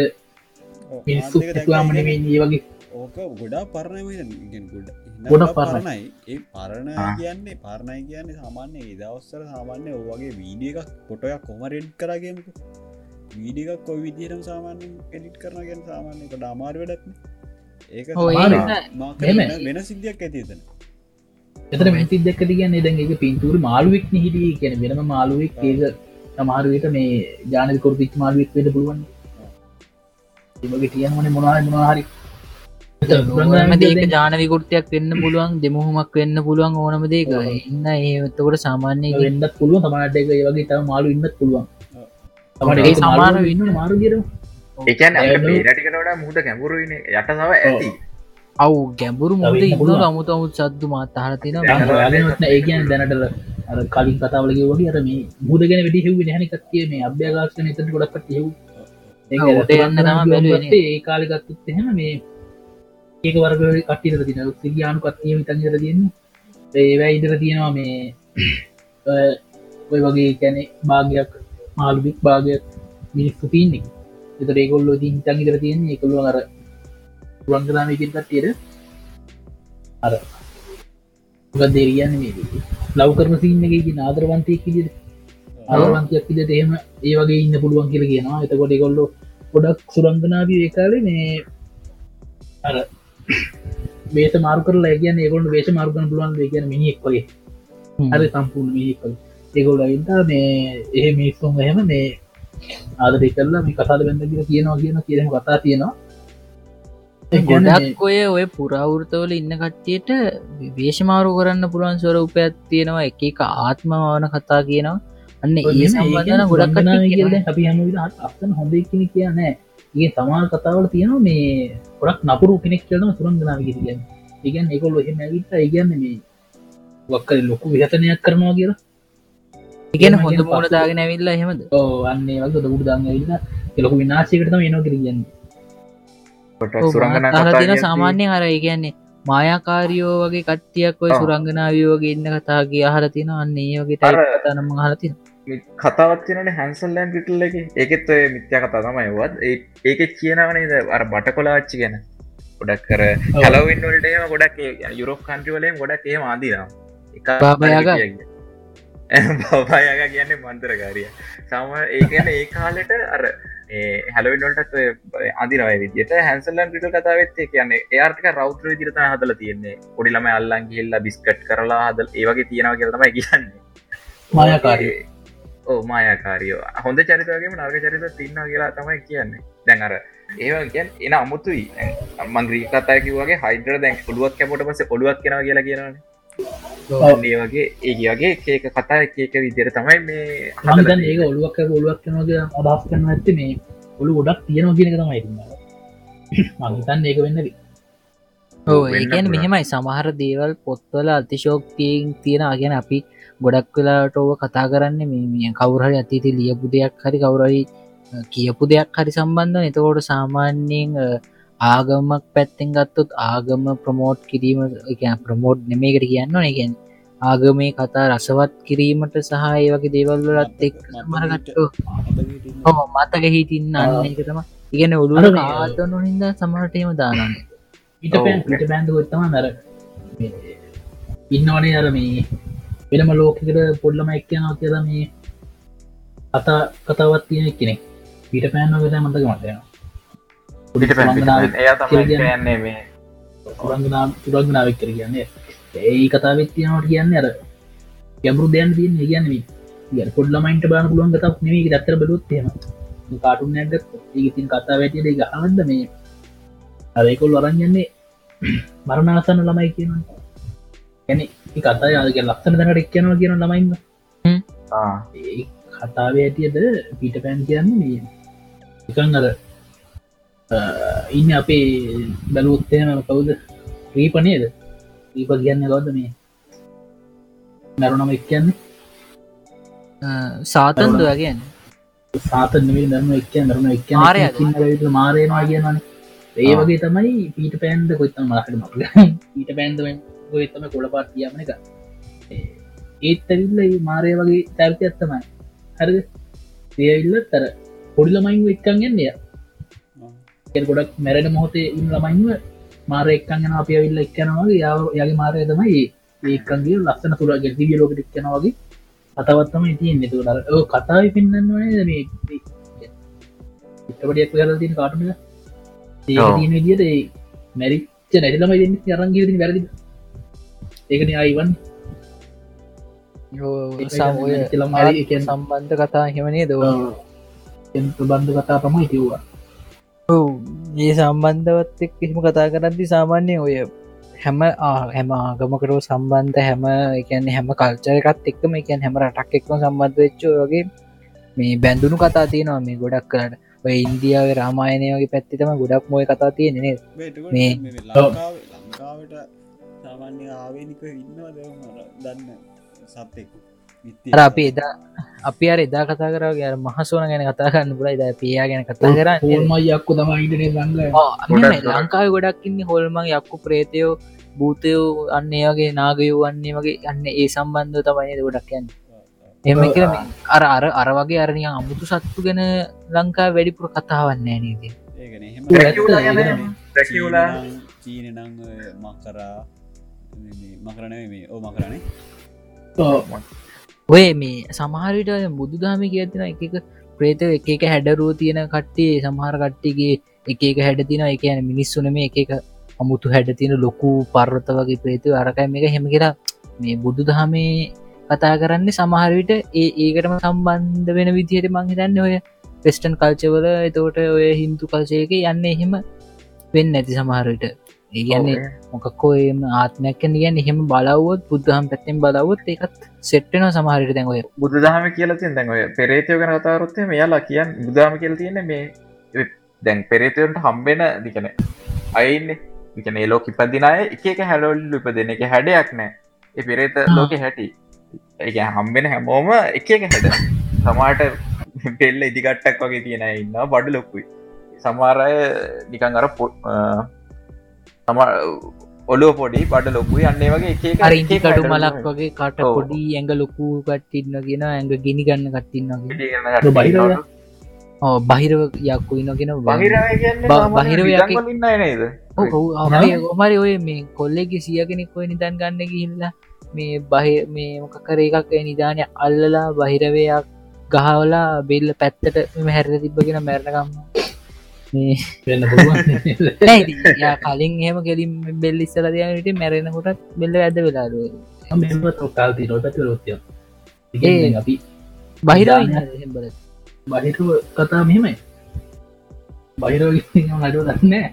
මිනිස්සු මන ඒ වගේ ඕක ගොඩා පරණය ගොඩ ගොඩ පරණයි. ඒ පරණ කියන්නේ පරණයි කියන්නේ සාමාන්‍ය ඒදවස්සර සාමාන්‍ය ඕවගේ වීඩිය එකක් පොටයක් කොමරෙඩ් කරගේමක වීඩිකක් කොයි විදිරම් සාමාන්‍යෙන් එඩිට් කරන ගැන සාමාන්‍ය කොට අමාර වැඩත්න ඒක වෙන සිද්ධියක් ඇතිතන එතර මැති දෙක්කති කියන්න දැන් එක පින්තුර මාළුවෙක් හිටිය කියන වෙනම මාළුවෙක් ඒක සමාරුවට මේ ජානකරු පිච් මාළුවෙක් වෙද පුළුවන්. එමගේ තියනවන මොනා මොනාහරි ඒක ජාන විකෘතියක් වෙන්න පුළුවන් දෙමුහමක් වෙන්න පුළුවන් ඕනම දේක ඉන්න ඒතකොට සාමාන්‍ය වෙන්නත් පුළුවන්. සමාට එක වගේ තම මාලු ඉන්නත් පුළුවන්. ඒ සමාන ඉන්න. මාරුගර එකන් රටිකට වඩා මුහද ගැඹුරුයින යට සව ඇති. අවු ගැඹුරු මුද ඉන්න ඉන්න. අමුතු අමුත් සද්දු මාතහර තින ඒගන් දැනටල අර කලින් කතාවලගේ වගේ අර මේ මුදගෙන වැඩි හිව හැනි කත්තිය මේ අභ්‍යගාශන එතට හිව් ඔව්, උඩ යන්න තමයි බැලුවේ නේ. ඒ කාලිගත්තුත් එහෙම මේ ඒක වර්ග කට්ටිර තින සිරියානු කත්තිය තන්ජර තියන්නේ. ඒවැ ඉදර තියෙනවා මේ අ, ඔය වගේ කැනෙ භාගයක් මාළුබික් භාගයක් මිනිස්සු තියන්නේ. එතට ඒකොල්ලෝ ති හිතන් ඉදර තියන්නේ ඒකොල්ලො අර රංගලාමකින් කට්ටියට අර. දෙරියන්න මේ ලව් කරන සින්නගේ නාදරවන්තයක් විදිර අරවන්තයක් විදිට එහෙම ඒ වගේ ඉන්න පුළුවන් කියල කියනවා. එතකොට කොල්ලො ගොඩක් සුරංගනාවී ඒකාල මේ අර බේස මාර්කර ලැගන ඒකොට වේශ මාර්ගන පුළුවන් කියන මිනිෙක් වගේ. හරි සම්පූර්ණ මිනිෙක් ඒගොල්ල ඉන්ට මේ එහ මිනිස්සුම් එහෙම මේ ආදරය කරලා මේ කතාද බැඳ කියනවා කියන කියරම කතා තියෙනවා. ඒ ගොඩක් ඔය ඔය පුරාවෘතවල ඉන්න කට්ටියට වේශමාරු කරන්න පුළුවන් ස්වරූපයක් තියෙනවා. එක එක ආත්මවාන කතා කියනවා. අන්න ඒ සම්බන්ධන ගොඩක් කියනවා. අපි හම අත්තන හොඳ කෙන කිය නෑ ඒ තමා කතාවල තියෙනවා මේ ගොඩක් නපුරු කෙනෙක් කියලම සුරංගනාව කිරියන් ඒගැන් එකොල්ල එහෙම ඇවිත්ත ඒගන්න මේ වක්කල ලොකු විහතනයක් කරනවා කියලා. ඉගෙන හොඳ පස්සේ- දාගෙන ඇවිල්ලා හෙමද ඕ අන්නේ වගේ දකුට දන්න ඉන්න ලොකු විනාශයකටම එනෝ කිරියන්න සුරංගන අහල තින සාමාන්‍යයෙන් අර ඒ කියන්නේ මායාකාරියෝ වගේ කට්ටියක් ඔය. සුරංගනාවියෝගේ ඉන්න කතාගේ අහල තින අන්න ඒ වගේ අර- ටයි හලතින කතාවත්වන හැන්සල්ලන් ටිටල් එක. ඒකෙත් ඔය මිත්‍ය කතා තමයි වත් ඒක කියනවනේද අර බට කොලාච්චි ගැන. ගොඩක් කර හැලවින්වලටම ගොඩක් යුරෝප කන්ට්‍රවලේ ගොඩක් ඒ ආදීනම් එක බාබයාගා? බායාග කියන්නේ. මන්තරකාරිය. සම ඒකන ඒ කාලෙට අර හැලවින්වලටත් අදිනවය විදිට හැන්සල්ලන් පිට කතාවෙත් කියන්නේ ඒර්ථක රෞත්‍ර විදිරත හදල තියන්නේ. පොඩිලම අල්ලන් ගිල්ලා බිස්කට් කරලා හදල් ඒවගේ තියෙනව කියලතම කියන්නේ. මායාකාරය. ඕ මායාකාරියෝ. හොඳ චරිතවගේ නර්ග චරිත තින්න කියලා තමයි කියන්නේ. දැන් අර ඒවා කියන් එන අමුතුයි. මංග්‍රී කතායකි වගේ හයිඩර දැන් ඔළුවක් කැපොට පස ඔළුවක් කෙන කියලා කියනන ඒ වගේ ඒ වගේ ඒක කතා එක විදිර තමයි මේ මතන් ඒක ඔලුවක් ඔලුවක් කනගේ අදස් කරන ඇත්ත මේ ඔලු ගොඩක් තියෙනවා කියනක තමයි මහිතන් ඒක වෙන්න ඕ වෙන්න ඒකැන. මෙහෙමයි. සමහර දේවල් පොත්වල අතිශෝක්තියෙන් තියෙන අගෙන අපි ගොඩක් වෙලාට ඕව කතා කරන්න මේ කවුරහරි අතීති ලියපු දෙයක් හරි කවුරහරි අ, කියපු දෙයක් හරි සම්බන්ධ එතකොට සාමාන්‍යයෙන් ආගමක් පැත්තෙන් ගත්තොත් ආගම ප්‍රමෝට් කිරීම ප්‍රමෝට් නෙමේකට කියන්න නැගැන් ආගමේ කතා රසවත් කිරීමට සහ ඒ වගේ දේවල්වලත් එක් මරගට්ටෝ මතක හිටින්න අන්න එක තම ඉගෙන මේ- ආතන හිද සමහටම දානන්න ඊට පැන් පිට බෑන්ඩ ගොත්තම නර ඉන්නවනේ අර මේ වෙනම ලෝකකට පොල්ලම එක්කයනවා කියලා මේ කතා කතාවත් තියෙන කෙනෙක්. පිට පෑන්ව ත මතක මතයන පිට පැ එයා තමයි කියන්නේ. කියන්නේ මේ. සුරංගනා සුරංගනාවක් කර කියන්නේ. ඒ කතාවත් තියෙනවට කියන්නේ අර ගැඹරු දැන් තියන්න කියන්න පොඩ්ලමයින්ට බාන පුළුවන් ගතක් නෙේ දත්තර බලොත්තේම කාටුන් නැගත් ඒ තින් කතා වැටියට ගහන්ද මේ? අරකොල් වරන්යන්නේ මරණාසන්න ළමයි කියනවා ගැන කතා යාගේ ලක්සන දැනට එක්යනවා කියන ළමයින්න ආ. ඒ කතාව ඇටියද පිට පැන් කියන්නේ මේ එකන් අර ඉන්න අපේ බැලුත්තයම කවුද? රීපනේද රීප කියන්න කවද මේ? මැරුණම එක් කියන්නේ? සාතන්ද වගේන්න සාතන් දරම එක් දරන එක් මාරයාද? මාරයනවා කියනවන. ඒ වගේ තමයි පීට පෑන්ද කොත්තම මලකට මක්ල ඊට පැන්ද ගොතම කොළ පාට කියමන එක. ඒත් ඇවිල්ල මාරය වගේ චර්තය ඇත්තමයි හරද? ඒල්ල තර පොඩිලමයින් එක්කන් ගන්නය ගොඩක් මැරෙන මොහොතේ ඉන්න ළමයින්ව මාර එක්කගෙන අප ඇවිල්ල එක්කනවාගේ යාව යගේ මාරය තමයි ඒකන්ගේ ලස්සන තුර ගෙල්දිිය ලෝකට එක්කනවාගේ කතවත්තම ඉතින් නතු ර කතාව පෙන්න්න වනේ මේ ඉටපටියක් කර තින කාටුන. ඒ විදිට මැරිච්ච නැතිලම දෙන්න අරංගිරති වැරදි ඒකන අයිවන් සම්බන්ධ කතා හෙමනේ දව බන්ධ කතා තමයි කිව්වා. ඒ සම්බන්ධවත් එක් කිසිම කතා කරද්දි සාමාන්‍ය ඔය හැම ආ- හැම ආගමකරෝ සම්බන්ධ හැම එකන් හැම කල්චරකත් එක්ම එකන් හැම රටක් එක්ම සම්බන්ධ වෙච්චෝ වගේ මේ බැඳුණු කතා තියෙනවා මේ ගොඩක් කරට ඔය ඉන්දියාව රාමායනය වගේ පැත්තිතම ගොඩක් මොය කතා තියෙන නේ මේ- ලංකාවට සාමාන්‍ය ආවේනික ඉන්නවද? දන්න සත්තෙක් අර අපි එදා අපි අර එදා කතා කරගේ අර මහසෝන ගැන කතා කරන්න පුලයි ද පියා ගැන කතා කරන්න. හෝල්මයියක්කු තම ඉටනේ ගන්න ගොඩක් ලංකාව ගොඩක් ඉන්න හොල්මං යක්කු ප්‍රේතයෝ භූතයෝ අන්න ඒ වගේ නාගයෝ වන්නේ වගේ අන්න ඒ සම්බන්ධ තමයි ගොඩක් යන්න. එම. කියල අර අර අර වගේ අරනිය අමුතු සත්තු ගැන ලංකා වැඩිපුර කතාවන්නේ නේද? ඒගන එහෙම ඩ්‍රැකියුලා මකරන මේ ඕ මකරනේ ඔය මේ සමහරවිට බුදු දහම කියතින එක ප්‍රේත එක එක හැඩරුව තියෙන කට්ටේ සමහර කට්ටිගේ එක එක හැඩ තින එක යන මිනිස්සුන මේ එක එක අමුතු හැඩ තියෙන ලොකු පර්වත වගේ ප්‍රේතව අරකයි මේක හෙම කියලා මේ බුදු දහමේ කතා කරන්න සමහරවිට ඒ ඒකටම සම්බන්ධ වෙන විදිහයට මංහිතන්න ඔය පෙස්ටන් කල්චවල එතෝට ඔය හින්දු කල්චයක යන්න එහෙම වෙන්න ඇති සමහරවිට ඒ කියන්නේ මොකක්කෝ එම ආත්මයක් කියන්න එහෙම බලවුවත් බුද්ධහම් පැත්තෙන් බලවුත් එකත් සෙට්ටන සමහරට දැන් ඔය. බුදු දහම කියලා තින් දැන් ඔය පෙරේතයෝ ගැන කතාරොත්තේ මෙයාලා කියන් බුදාම කියල තියෙන මේ දැන් පෙරේතයන්ට හම්බෙන දිකන අයින්න විකන ලෝක ඉපදිනය එක හැලොල්ලු ඉපදෙන එක හැඩයක් නෑ. පෙරේත ලෝක හැටි. එක හම්බෙන හැමෝම එක එක හැඩ. සමාට පෙල්ල ඉදිකට්ටක් වගේ තියෙන ඉන්න බඩු ලොක්කුයි සමාරය නිකං අර තම ඔලෝ පොඩි බඩ ලොකුයි අන්නේ වගේ එක එක- අර ඉන්ටි එක එක කඩු මලක්. වගේ කට. පොඩි ඇඟ ලොකු කට්ටින්න කියෙන ඇඟ ගිනි ගන්න ඉදිගෙන කට්ටිය බහිරව බහිරව බහිරව බහිරව යකෙක්- වල ඉන්න අය නේද? ඔමරි ඔය මේ කොල්ලෙගේ සිය කෙනෙක් ඔය නිදන් ගන්න ගිහිල්ලා මේ බහ මේ මොකකර එකක් ඒ නිධානය අල්ලලා බහිරවයක් ගහවලා බෙල්ල පැත්තට මෙම හැර තිබ්බගෙන මැරණකම් මේ වෙන්න පුළුවන්. කලින් එහෙම කෙලින් බෙල්ල ඉස්සල දයනට මැරෙනකොටත් බෙල්ල ඇද වෙලාරුව මෙම තොකාල්ති නො පැති රොත්තිය ඒ. අපි නිධානය- බහිරුව කතා මෙහෙමයි. බහිරෝ නඩුව දන්නෑ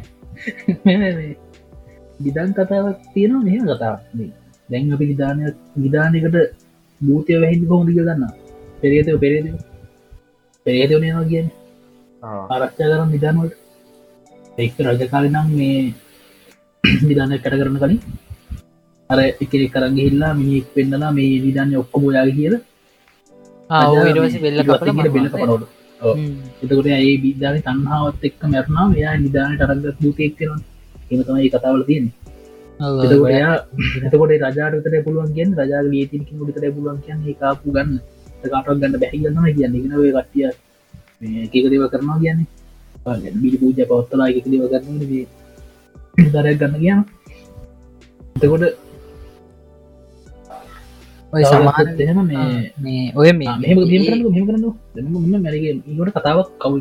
විදන් කතාවක් තියෙනවා මෙහම කතාවක්. දැන් අපි විධානය විධානයකට භූතය වැහිදි කොහොමදික දන්න පෙරේතව පෙරේද පෙරේදවනවා කියෙන් ආරක්ෂා කරන විධානුවට එක් රජකාල නම් මේ විධානය කැට කරන කලින් අර එක කරගේ හිල්ලා මිනික් පෙන්න්නලා මේ විධානය ඔක්කොම යාග කියල. ඉරවස වෙල්ල කපල බෙල්ල එතකොට ඒ බිධාන තන්හාවත් එක්ක මැරනා එයා නිධාන ටරගත් භූතයෙක් කරන එම තමයි ඒ කතාවල තියෙන එතකොට රජාටතර පුළුවන් කියෙන් රජා ලේතිනකින් ොටතර පුළුවන් කියන්න කාපු ගන්න. කාටක් ගන්න බැහිගන්නම කියන්න. ගෙනවේ කටිය එකක දේව කරනවා කියන්නේ? බිලි පූජ පවත්තලා එක දේව කරන්න දරයක් ගන්න කිය එතකොට එහෙම මේ මේ ඔය මැරගේ ඉට කතාවක් කවු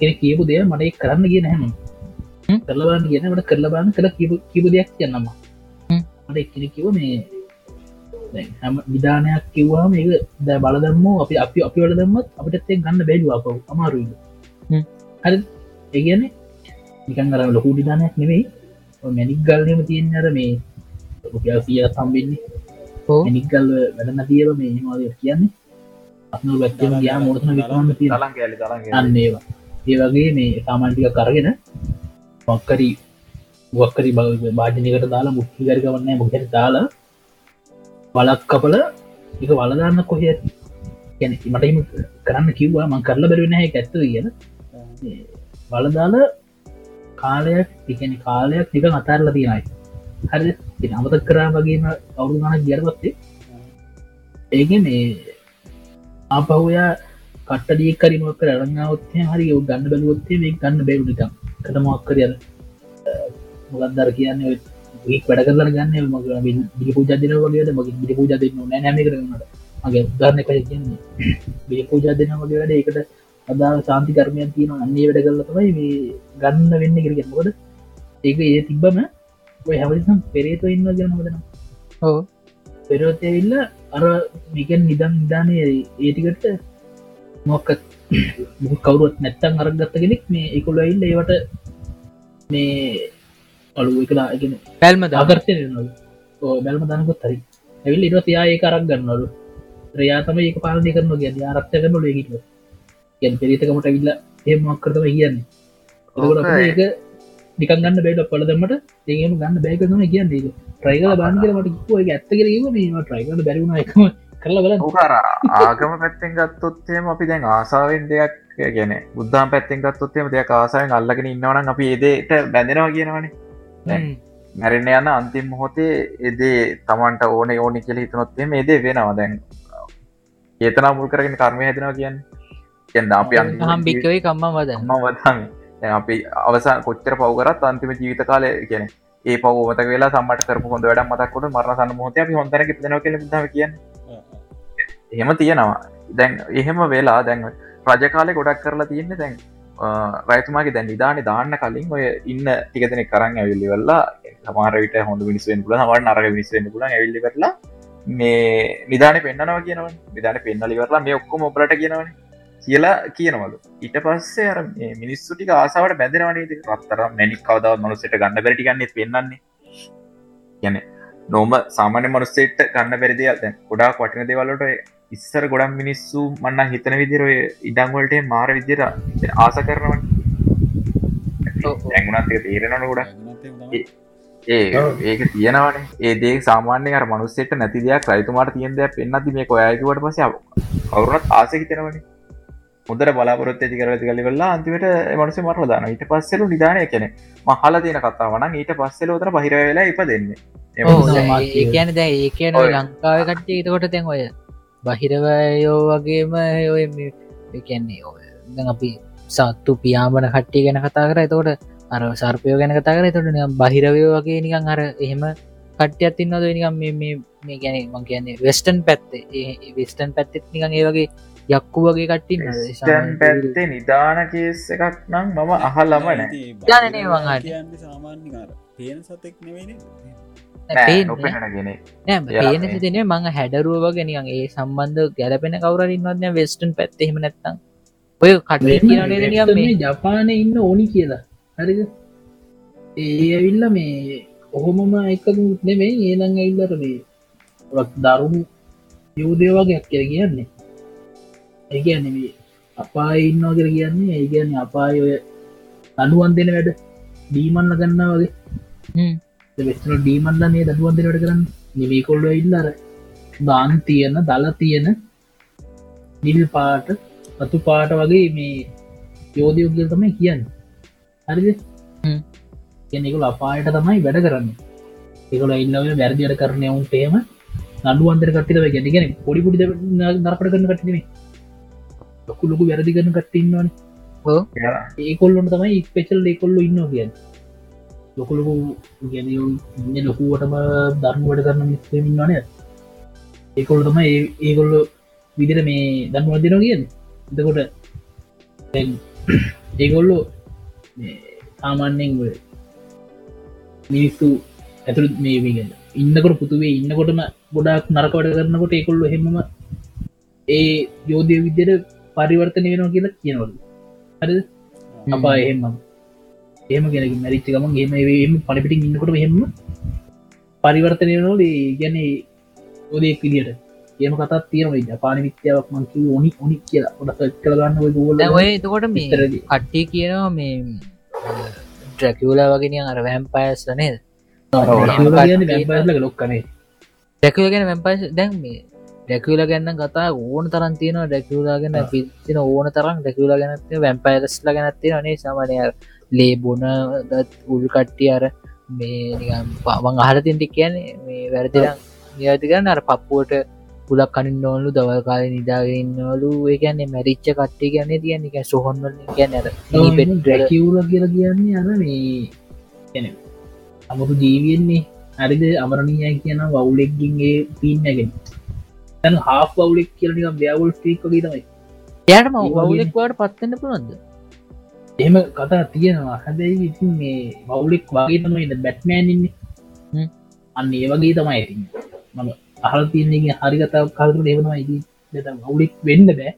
කෙන කියපු දේ මට එක් කරන්න කිය නැහම හ්ම්? කරලබන්න කියනට කරලබන්න කළ කිප කිප දෙයක් කියන්නම හ්ම්. මට කිව මේ හැම විධානයක් කිව්වා මේක ද බලදම්ම අපි අපි අපි වල දම්මත් අපිට එක් ගන්න බැලු අප අමාරුයි. හරි. ඒගන්නේ නිකන් අර ලොකු විධානයක් නෙවෙයි මැනික් ගල්නම තියෙන් අර මේ සිය සම්බෙන්නේ ඕ නිකල් වැඩන තියව මේ මාද කියන්නේ. අත්න වැත්තම ගයා මෝතන කෑලි තලන් අන්නේවා ඒ වගේ මේ සාමාන්ටික කරගෙන මොක්කරි වක්කරි භාජනකට දාලා මුක්්ිකරක වන්න මුහට දාලා බලක් කපල එක වලදාන්න කොහ ගැන මටම කරන්න කිව්වා මං කරල බැරෙන හැ ඇත්ත කියන වලදාල කාලයක් තිකැන කාලයක් නික අතාරල තියෙනයි හරි අමතක් කරා වගේම අවුරු ගන ගියරවත්තේ ඒක මේ ආපහුයා කට්ටදී කරිමක් කර අරංාවත්ය හරි ගන්න බැලුවත්තේ මේ ගන්න බැලු නිකම් කටමක්කරය මොකක්දර කියන්නේ ඒක් වැඩ කරලා ගන්න මග බිලි පූජදන වගේද මගේ බිලි පූජ දෙන්න නැම කරනට මගේ උදාරණය කය කියන්නේ. බිලි පූජ දෙන වගේ වැඩ ඒකට අදා සාන්ති කර්මයන් තියෙන අන්නේ වැඩ කරල තමයි මේ ගන්න වෙන්න කරගෙන මොකද ඒක ඒ තිබ්බම ඔය හැවලිසම් පෙරේතු ඉන්න ගනවදන ඕ පෙරෝතයවිල්ල අර මේකන් නිදම් නිධානය ඒටිකට මොක්ක කවරුත් නැත්තන් අරගත්ත කෙනෙක් මේ එකොලයිල්ල ඒවට මේ අලු එකලා එකන පැල්ම ආකර්ශය නලු බැල්ම දනකොත් හරි. ඇවිල් ඉට තියා ඒ කරක් ගන්නලු ්‍රයාතම ඒක පාලනය කරන ගැ ආරක්ෂ කරනු ලේකිට ගැන් පෙරිතකමට විල්ල ඒමක් කරතම කියන්නේ. නිකන් ගන්න බේට පලදමට ඒම ගන්න බෑකතම කියන්න ඒක. ට්‍රයිකල බාන් කියලමට කිව ඇත්ත කිරීම මේ ට්‍රයිකට බැරිුණ එකම. කරලා බල උකර ආගම පැත්තෙන් ගත්තොත්තේම අපි දැන් ආසාාවෙන් දෙයක් ගැන බුද්ධම් පැත්තෙන් ගත්තොත්තේම දෙයක් ආසායෙන් අල්ලගෙන ඉන්නවන අපි ඒදේට බැඳෙනවා කියනවනේ මැරෙන්න යන්න අන්තිම් මොහොතේ එදේ තමන්ට ඕන ඕනි කියල හිතනොත්තේ මේදේ වෙනවා. දැන් ඒතනා මුල් කරගෙන කර්මය හැදෙනවා කියන්න. කියන්න අපි හම් භික්කවේ කම්ම වද ම වදම අපි අවසා කොච්චර පවකරත් අන්තිම ජීවිත කාලය කියන ඒ පවත වෙලා සම්මට කරපු හොඳ වැඩ මතක්කොට මරණ සන්න මොහොත අපි හොඳර කල ද කිය එහෙම තියෙනවා. දැන් එහෙම වෙලා දැන් රජකාලය ගොඩක් කරලා තියෙන්නේ දැන් රයිතුමාගේ දැන් නිධාන දාන්න කලින් ඔය ඉන්න ටිකතන කරන්න ඇවිල්ලි වෙල්ලා සමාරවිට හොඳ මිනිස්වෙන් පුල හවට නරග මිනිස්වෙන් පුල ඇවිල්ලි කරලා මේ නිධාන පෙන්න්නනවා කියනව නිධාන පෙන්නලි කරලා මේ ඔක්කොම ඔපලට කියනවන. කියලා කියනවලු. ඊට පස්සේ අර මිනිස්සුටික ආසාවට බැඳෙනවනේ රත්තර මැනික් කවදාව මනුසට ගන්න බැරිටිගන්නේ පෙන්න්නේ ගැන නොම සාමාන්‍ය මනුස්සේට ගන්න බැරිදිය දැන් ගොඩා වටින දෙවල්ලට ඉස්සර ගොඩම් මිනිස්සු මන්න හිතන විදිරය ඉඩංවලට මාර විදිර ආස කරනවන්. ඇගුණත් තේරෙනන ගොඩ ඒ ඒක තියෙනවන. ඒදේ සාමාන්‍ය මනුස්සෙට නැති දෙයක් රයිතුමාට තියෙන දෙයක් පෙන්න්නති මේ කොයකිවට පස කවරුණත් ආසක තෙනවන මුදර බලාපොරොත් ඇති කරති කලි වෙල්ලා අන්තිමට මනුස මරල දාන ඊට පස්සෙලු නිධානය කැනෙ මහල තියෙන කතාවන ඊට පස්සෙල ෝතර බහිර වෙලා ඉප දෙන්නේ ඒකන දැ ඒකන ලංකාව කට්ටේ තකොට තැන් ඔය බහිරවයෝ වගේම ඔය කියන්නේ ඔය දැන් අපි සත්තු පියාඹන කට්ටිය ගැන කතා කර. එතකොට අර සර්පයෝ ගැන කතා කර. තොට බහිරවය වගේ නිකන් අර එහෙම කට්ටියත් ඉන්නද නිකම් මේ ගැන මං කියන්නේ වෙස්ටන් පැත්තේ. වෙස්ටන් පැත්තෙත් නිකන් ඒ වගේ යක්කු වගේ කට්ටි පැත්තේ නිධාන කේස් එකක් නම් මම අහල් ලමන ජනනේ වඟට සාමාන්‍ය පේන සතෙක් නෙවෙන පේන තින මං හැඩරුව ගෙනියන් ඒ සම්බන්ධ ගැලපෙන කවරන්නවන්න වෙස්ටන් පැත්තෙම නැත්තම්. ඔය කටේ මේ. ජපානය ඉන්න ඕනි කියලා. හරිද? ඒ ඇවිල්ල මේ ඔහොමම එක නෙමේ ඒනං ඇල්ලට මේ දරුණු යෝදය වගේයක් කර කියන්නේ. ඒගැන අපා ඉන්නවා කර කියන්නේ ඒගැන අපාය ඔය අනුවන් දෙන වැඩ දීමන්න ගන්න වගේ වෙස්න ඩීමන්ලන්නේ දඩුවන් දෙනට කරන්න? නිවී කොල්ල ඉල්ලර දාන් තියන දල තියෙන නිල් පාට රතු පාට වගේ මේ යෝධයෝගය තමයි කියන්න. හරිද? කෙනෙකුල අපායට තමයි වැඩ කරන්න. ඒකොල ඉල්ලව වැරදියට කරනය උන්ටේම නඩු අන්දර කටිව ගැනගෙන පොඩිපුඩි නරපට කරන කටිනේ ලොකු ලොකු වැරදි කරන කට්ටන්නවන ඒකොල්ලොට තමයි ස්පෙචල් ඒකොල්ලු ඉන්න කියන්න ලොකුලොකු ගැන ලොකුවටම ධර්මවට කරන මිස්මින්නවන ඒකොල්ල තම ඒකොල්ල විදිර මේ දන්වදින කියන්න. එතකොට ඒගොල්ලෝ සාමාන්‍යෙන් මිනිස්සු ඇතුළ මේ වීගන්න ඉන්නකොට පුතුවේ ඉන්නකොටම ගොඩක් නරකවට කරනකොට ඒකොල්ලු හෙමම ඒ යෝධය විද්‍යට පරිවර්තනය වෙනවා කියලා කියනවල. හරි අපා එහෙම ඒම ගෙන මැරිච්ච ගම ගේම පලිපිටි ඉන්නකොට හෙම පරිවර්තනය නොල ගැන ඔදේ පිළියට ඒම කතත් තියෙන ජපාන විත්‍යාවක් මංකි ඕනි ඔනි කියලා. ොට කරගන්න ඔය එතකොට මේ කට්ටිය කියනවා මේ ඩ්‍රැකියවලා වගෙන අර වැම්පයස් නේද? ලොක්කනේ ඩැකුව ගැන වැම්පයිස් දැන් මේ ඩැකුවල ගැන්න කතා ඕන තරන් තියෙන ඩැකුවලා ගැන පිතින ඕන තරම් ඩැකුවලා ගැනත් වැම්පයිලස්ල ගැනත්තිය නේ සමනය ලේබොන උල් කට්ටිය අර මේ පවන් අහල තින්ටි කියන්නේ මේ වැරදිරම් නියති කරන්න අර පප්පුුවට පුලක් කනින් නොලු දවල් කාල නිදාගන්නවලු ඒකන්නේ මැරිච්ච කට්ටි ගැන්නේ තියන්නේ එක සොහොන්වල ගැන ඩැකිවල කියල කියන්නේ අර මේ අමුතු ජීවියෙන්නේ හරිද? අමරණීය කියන වවුලෙක්ගින්ගේ පින්නගෙන තැන හා වුලෙක් කියලනික ව්‍යවුල් ටීක් ගේ තමයි. යටම වවුලෙක්වාට පත්වන්න පුළන්ද එහෙම කතා තියෙනවා. හැබැයි ඉතින් මේ වවුලෙක් වගේ තමයි බැට්මෑන් ඉන්නේ. අන්න ඒ වගේ තමයි ඇති මම අහල් තියන්නේ හරි කතාව කල්තු ඒවනවා ඉති වුලෙක් වෙන්න බෑ.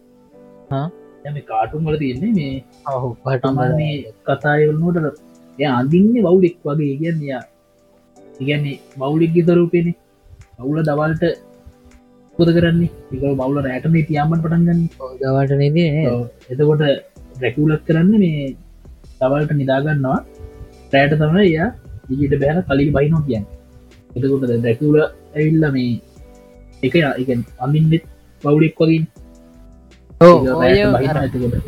යම කාටුම් වල තියෙන්නේ මේ අහු පටමන්නේ කතායවලනෝට එය අඳින්නේ වවුලෙක් වගේ. ඉගන්නයා ඉගන්නේ මවුලික්ගි සරූපෙන අවුල දවල්ට පුද කරන්නේ? එක බවල රෑටනේ තියාමන් පටන්ගන්න දවට නද එතකොට රැකුලක් කරන්න මේ තවල්ට නිදාගන්නවා. රෑට තම එයා දිගට බෑල කලින් බයිනෝ කියන්න. එතකොට දැකුල ඇවිල්ල මේ එක එක අමින්නෙත් පවුලෙක් වගින්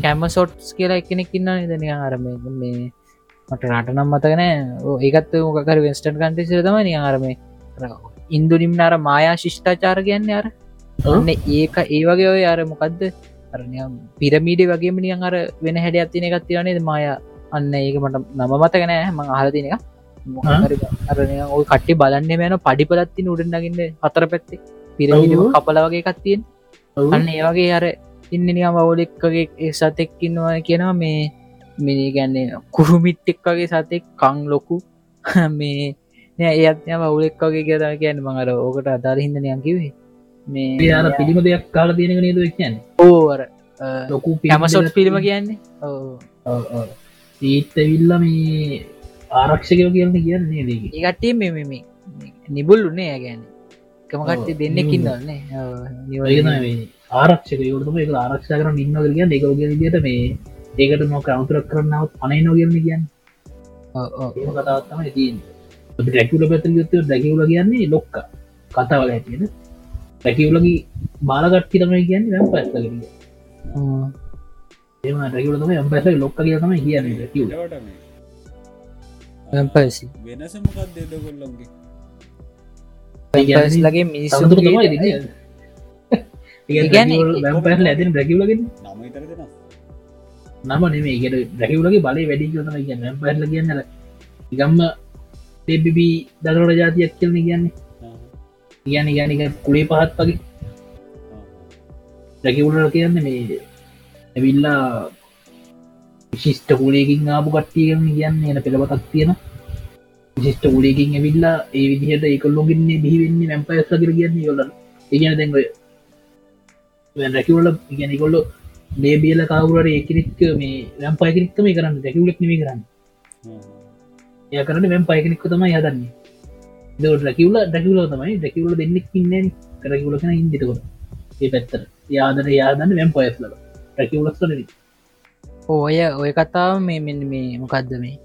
කැම සොට්ස් කියලා එකනෙක් ඉන්න නිදන අරම මේ මට නටනම් මතකන ඒකත් මොකර වෙස්ටන් කන්ටිසිර තම නිය අරමේ ඉන්දු නිම්නාර මායා ශිෂ්ඨාචාර කියන්න අර. ඔන්න ඒක ඒ වගේ ඔය අර මොකක්ද අරනය පිරමීඩ වගේම නියන් අර වෙන හැඩ ඇත්තින එකත් තිරනේ මය අන්න ඒක මට නම මතකනෑ ම අහලතින එක. ඔය කට්ටි බලන්න මෑන පඩිපලත්තින උඩන්නගන්න හතර පැත්තේ. පිරමිඩ කපල වගේ එකත්තියෙන් අන්න ඒ වගේ අර ඉන්නනිකම් අවුලෙක්කගේ සතෙක්කින්නවා කියනවා මේ මිනි ගැන්නේ කුරුමිට්ටෙක් වගේ සතෙක් කං ලොකු. මේ ඒත් යම අවුලෙක් වගේ කියදා කියන්න. මඟර ඕකට අදාර හිදනයන් කිවේ මේ අර පිළිම දෙයක් කාල තියෙනක නේද කියන්න? ඕර ලොකු ඇමසොට් පිළිම කියන්නේ? ඒත්තවිල්ල මේ ආරක්ෂකයෝ කියන්න කියන්නේ දේ ඒකටේ මෙම නිබුල්ලුන්නේ ඇගැන එකමකට්ටේ දෙන්නෙකින් දන්නේ ආරක්ෂක යුටම එක ආරක්ෂ කරන ඉන්න කිය එකගේ දිට මේ ඒකට නො කවුතරක් කරන්නාවත් අනයි නොගරන කියන්න කතාවත්තම තින් ැකුල පැත යුත්ත දැකවල කියන්නේ ලොක්ක. කතාවල ඇතියෙන රැකිවලගේ බාලගට්ටි තමයි කියන්න වැම් පැස්තලග ඒම රැකිවලම එම් පැස ලොක්ක කිය තම කියන්න රැකිව පසි. වෙනස මොකක් දෙද කොල්ලොන්ගේ ලගේ මිනිස්සු නම නම? ගෙට රැකිවලගේ බලය වැඩි කියතම කියන්න. පැල කියන්න ගම්ම දෙබිබී දකරට ජාතියක් කියලන කියන්නේ කියන ගැනික කුලේ පහත් වගේ. රැකිවුලට කියන්න මේ ඇවිල්ලා විශිෂ්ට කුලේකින් ආපු කට්ටියම කියන්න එන පෙළපතක් තියෙන විශිෂ්ට කුලේකින් ඇවිල්ලා ඒ විදිහට ඒකොල්ලොගින්නේ බිහිවෙන්නේ මැම්පයස්ස කර කියන්නේ යොල ඉගන දැන්ගොය රැකිවල ඉගැනිකොල්ලො ලේබියල කවුරට ඒකනෙක් මේ වැම් පයකනෙක්ම කරන්න. දැකිවලෙක් නමි කරන්න. ය කරන මෙම් පයකනෙක්ක තම යදන්නේ රැකිවල ඩැකිවල තමයි. ඩැකිවල දෙන්නෙක් ඉන්න කරකිවලකන ඉදිතකොට ඒ පැත්තර යාදන යාදන්න වැම් පයස්ල රැකිවලක්න ඔය ඔය කතාව මේ මෙන්න මේ මොකක්ද මේ?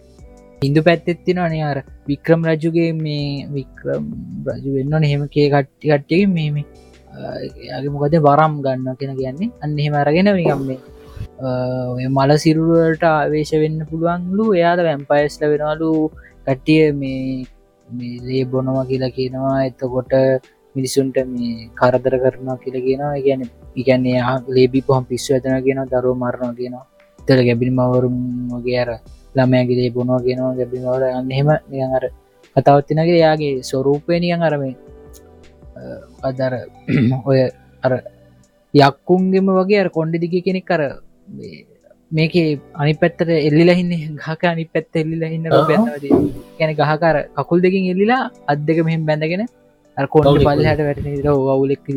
හිදු පැත්තෙත්තින අනේ අර වික්‍රම් රජුගේ මේ වික්‍රම් රජු වෙන්න නෙහෙම කේ කට්ටි කට්ටිය මේම යාගේ මොකද වරම් ගන්න කියෙන කියන්නේ. අන්න එහෙම අරගෙන විකම් මේ ඔය මල සිරුවට ආවේශ වෙන්න පුළුවන්ලු. එයාද වැම්පයස්ල වෙනලු කට්ටිය මේ ලේ බොනවා කියලා කියනවා. එතකොට මිනිසුන්ට මේ කරදර කරනවා කියල කියනවා. ගැන ඉගැන්නේ ලේබි පොහම් පිස්සු ඇතන කියෙන දරුව මරණවා කියනවා. තර ගැබිනි මවරුම් වගේ අර ළමයගේලේ බොනවා කියනවා ගැබිමවට අන්නෙම නියන් අර කතවත්තිනගේ යාගේ ස්වරූපය නියන් අරමේ අදර ඔය අර යක්කුන්ගෙම වගේ අර කොන්්ඩි දිග කෙනෙක් කර මේක අනි පැත්තට එල්ලිලහින්න ගහක අනි පැත්ත එල්ලිලහින්න ගැන ගහකාර කකුල් දෙකින් එල්ලිලා අත් දෙක මෙහෙම බැඳගෙන කොන්ඩ පල් හට වැට වුලෙක්ද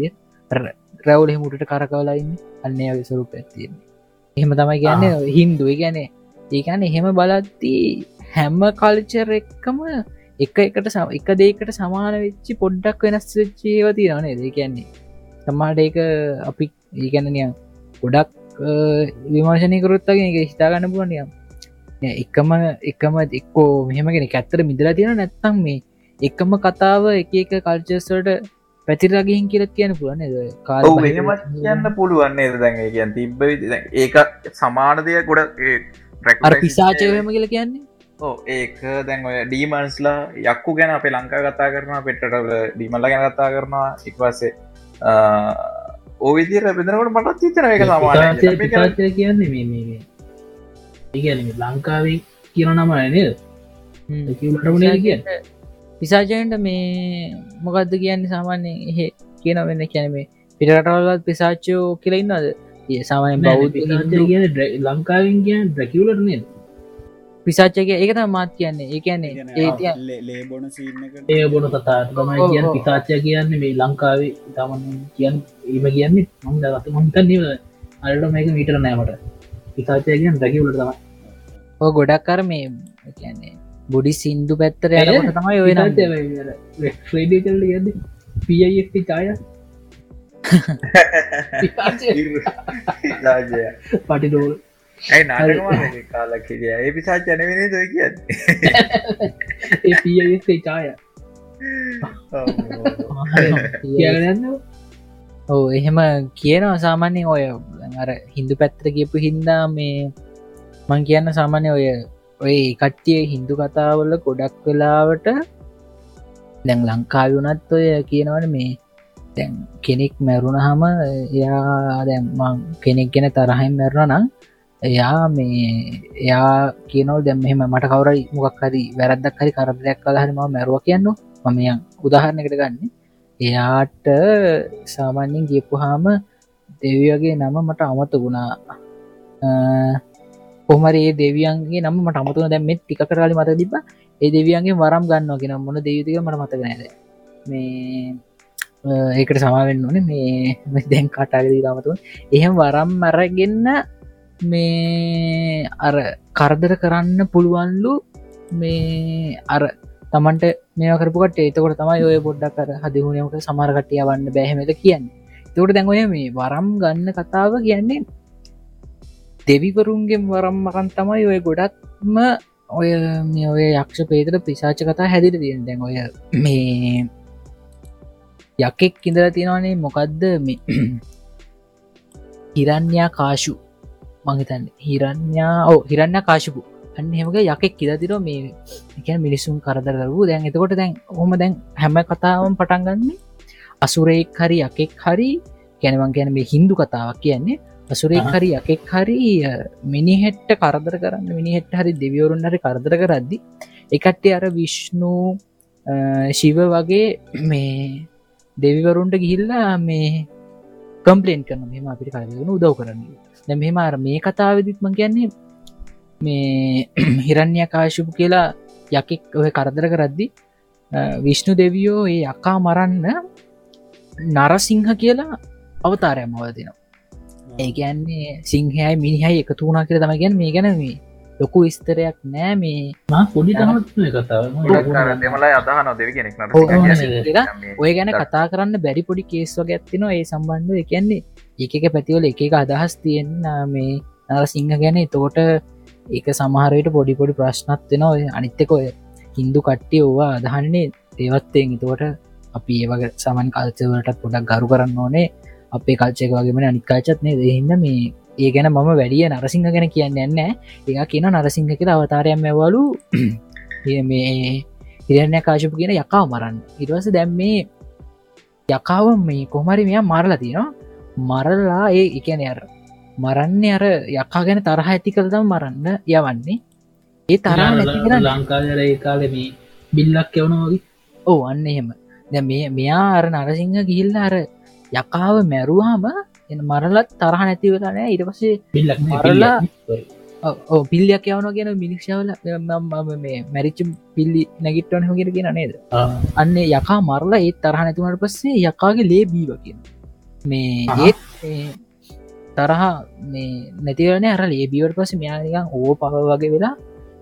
රැවුල මුට කරකවලයින්න අන්නයාගේ සරුප ඇත්තියෙන එහෙම තමයි කියන්න හින්දුව ගැන ඒකන එහෙම බලත්ති හැම්ම කල්චර් එක්කම එක එකට සම එක දේකට සමාන වෙච්චි පොඩ්ඩක් වෙනස් වෙච්චේව තිරනේ දේ කියන්නේ තමාට ඒක අපි ඒගැනනියම් ගොඩක් විමර්ශනය කරොත්තගෙන එක හිතාගන්න පුුවනියම් එකම එකම එක්කෝ මෙහමගෙන ඇත්තර මිදලා තියෙන නැත්තම් මේ එකම කතාව එක එක කල්චස්වට පැතිරගින් කියලත් කියන පුුවන කාල කියන්න පුළුවන්නේ දැන් කියන් තිබ්බ ඒක සමානදය ගොඩ පිසාචයම කියල කියන්නේ? ඒක දැන් ඔය ඩීමන්ස්ලා යක්කු ගැන අපේ ලංකා කතා කරන පෙට්ටල ඩීමල්ල ගැන කතා කරනවා. ඉක්වසේ ඕවිදිර බෙදනකට මටත් තිතන එක සමාන කියන්නේ මේ ඒගැන ලංකාවේ කියන නම නේද? කිවටුනේ කිය පිසාජයන්ට මේ මොකක්ද කියන්නේ සාමාන්‍ය එහෙ කියන වෙන්න කැන මේ පිටරටවලත් පිසාච්චයෝ කියලඉන්නද ඒ සාමාන්‍ය බෞද්ධ කියන ලංකාවෙන් කිය ඩ්‍රැකිවලට නේද පිසාච්චගේ ඒකත මාත් කියන්නේ. ඒ කියන්නේ ඒ බොන කතා තමයි කියන්න පිසාච්චය කියන්නේ මේ ලංකාවේ තමන් කියන් ඒම කියන්නේ මං දගත මංතන්නව අලට මේක මීටර නෑමට පිසාච්චය කියන්න ඩැකිවලට තම ඕ ගොඩක් කර මේ කියන්නේ බොඩි සින්දු පැත්තර යනකොට තමයි ඔය කල ගද පියති චාය පටිටෝල් ඇයි නාටකවා කාලක් හිටිය? ඒ පිසා ජනවෙන දොයි කියන්න? ඒ පියගේ චාය කියගන්න ඕ එහෙම කියනවා සාමාන්‍ය ඔය අර හින්දු පැත්තර කියපු හින්දා මේ මං කියන්න සාමාන්‍ය ඔය ඔය කට්ටිය හින්දු කතාවල ගොඩක් වෙලාවට දැන් ලංකාව වනත් ඔය කියනවන මේ දැන් කෙනෙක් මැරුණ හම එයා දැම්මං කෙනෙක් ගැන තරහෙන් මැරුණ නම් එයා මේ එයා කියනව දැම් මෙහෙම මට කවරයි මොකක් හරි වැරදක් හරි කරදයක් කලා හරිම මැරුව කියන්න. මමයන් උදාහරණකට ගන්න. එයාට සාමාන්‍යෙන් ගියපුහාම දෙවියගේ නම මට අමත ගුණා කොමරේ දෙවියන්ගේ නම මට අමතුන දැම්මෙත් ටික කරලි මත තිබ ඒ දෙවියන්ගේ වරම් ගන්න ගෙන මොන දෙවිතික මට මතක නැද මේ ඒකට සමාවෙන්න ඕන. මේ දැන් කටාගදී තමතුන් එහෙම වරම් මැරගන්න මේ අර කරදර කරන්න පුළුවන්ලු මේ අර තමන්ට මේ කරපුට ඒතකොට තමයි ඔය පොඩ්ඩක් කර හදිහුණයමක සමාරකටය වන්න බැහමද කියන්න. තකට දැන්ඔය මේ වරම් ගන්න කතාව කියන්නේ දෙවිවරුන්ගේ වරම් මකන් තමයි ඔය ගොඩක්ම ඔය මේ ඔය යක්ෂ පේතර පිසාච කතා හැදිට තියෙන දැන් ඔය මේ යකෙක් ඉඳලා තියෙනවානේ මොකක්ද මේ හිරන්යා කාශු මහිතන් හිරන්යා ඕ හිරන්න කාශපු අන්න හෙමක යකෙක් කිදතිර මේ එක මිනිසුන් කරදරවූ දැන් එතකොට දැන් හොම දැන් හැම කතාවම් පටන්ගන්නේ අසුරෙක් හරි යකෙක් හරි. ගැනවන් ගැන මේ හින්දු කතාවක් කියන්නේ. අසුරෙක් හරි යකෙක් හරි මිනිහෙට්ට කරදර කරන්න මිනිහෙට්ට හරි දෙවියවරුන් හරි කරදර කරද්දි එකට්ටේ අර විශ්ණු ශිව වගේ මේ දෙවිවරුන්ට ගිහිල්ලා මේ කම්පලේන් කරන මෙම අපිට කරගෙන උදව් කරන්න දැ මෙම අර මේ කතාවදිත්ම කියන්නේ මේ හිරන්‍ය කාශපු කියලා යකෙක් ඔය කරදර කරද්දි විශ්ණු දෙවියෝ ඒ යකා මරන්න නරසිංහ කියලා අවතාරය මවතිනවා ඒගැන්නේ සිංහයයි මිනිහයි එකතු වුණා කියල තම ගැන මේ ගැන මේ ලොකු විස්තරයක් නෑ මේ. පොඩි දෙමලා අදහන දෙවි කෙනෙක් ඔය ගැන කතා කරන්න බැරි පොඩි කේස්ව ගැත්තිනවා ඒ සම්බන්ධ එකන්නේ එකක පැතිවල එක එක අදහස් තියෙන්න මේ නර සිංහ ගැන. එතකොට ඒක සමහරයට පොඩි පොඩි ප්‍රශ්නත් වෙනවා. අනිත්තක ඔය හින්දු කට්ටිය ඕවා අදහන්නේ දේවත්තයෙන් එතකොට අපි ඒවගේ සමන් කල්චවලටත් පොඩක් ගරු කරන්න ඕනේ. අපේ කල්චයක වගේම අනිකාචත්නය දෙහින්න මේ ඒ ගැන මම වැඩිය නරසිංහ ගැන කියන්න න්න ඒ කියන නරසිංහ කියල අවතාරයම් ඇවලු මේ හිරණය කාශපු කියන යකාව මරන්න. ඉටවස දැම් මේ යකාව මේ කොමරි මෙයා මරලා තියෙනවා. මරලා ඒ එකන අර මරන්න අර යකා ගැන තරහ ඇති කළදම් මරන්න යවන්නේ. ඒ තරහ නැති ලංකාදර ඒ කාලෙම බිල්ලක් යවනවාගේ ඕ අන්න එහෙම. දැ මේ මෙයා අර නරසිංහ ගිහිල්ල අර යකාව මැරුවාම එ මරලත් තරහ නැති වෙලානෑ ඉට පසේ බිල්ලක් මරලා පිල්ලියක් යවන කියන මිනික්ෂාවල මේ මැරිච්ච පිල්ලි නැගිට්ටන හොගෙන කියෙන නේද? අන්න යකා මරලා ඒත් තරහ නැතිවනට පස්සේ යකාගේ ලේ බීව කියන මේ ඒත් තරහ මේ නැතිවන අර ලේබිවට පස මෙයානිකන් ඕ පව වගේ වෙලා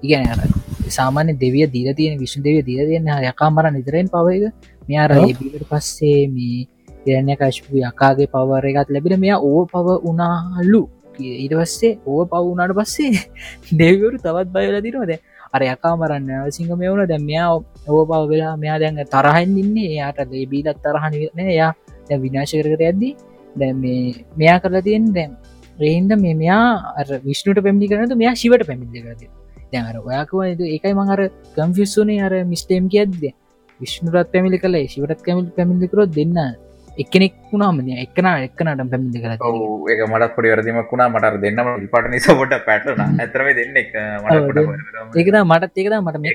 ඉගැන අර සාමාන්‍ය දෙවිය දීර තියෙන විශ්ු දෙවිය දීර තියෙන යකා මර නිතරෙන් පවයක මෙයා රලබීට පස්සේ මේ ඉරණය කශ්පු යකාගේ පවර එකත් ලැබෙන මෙයා ඕ පව උනාහල්ලු ඊටවස්සේ ඕ පවුනාට පස්සේ දෙවරු තවත් බයල දිරවද අර යකා මරන්න සිංහ මෙවුණ දැ මෙයා ඕ පව වෙලා මෙයා දැන් තරහන් ඉන්නේ. එයාට ලේබීලත් තරහනින එයා දැ විනාශ කරකර ඇද්දී දැ මේ මෙයා කරලා තියෙන් දැම් රේන්ද මේ මෙයා විශ්නුට පැමිලි කරනතු මෙයා ශිවට පැමිලි කරද දැන් අර ඔයාකව ඒකයි මං අර කම්ෆිස්සුනේ අර මිස්ටේම් කියද්ද විශ්නුරත් පැමිලි කළ ශිවටත් කැමිලි පැමිලිකරොත් දෙන්න එකනෙක් වුණාමන එකන එක්කනට පැමිලි කර ඒක මටත් පොඩි වරදිමක් වුණා. මට දෙන්නම පට නිසාකොට පැටන ඇතරම දෙන්න එක ඒකද මටත් ඒකද මට මේ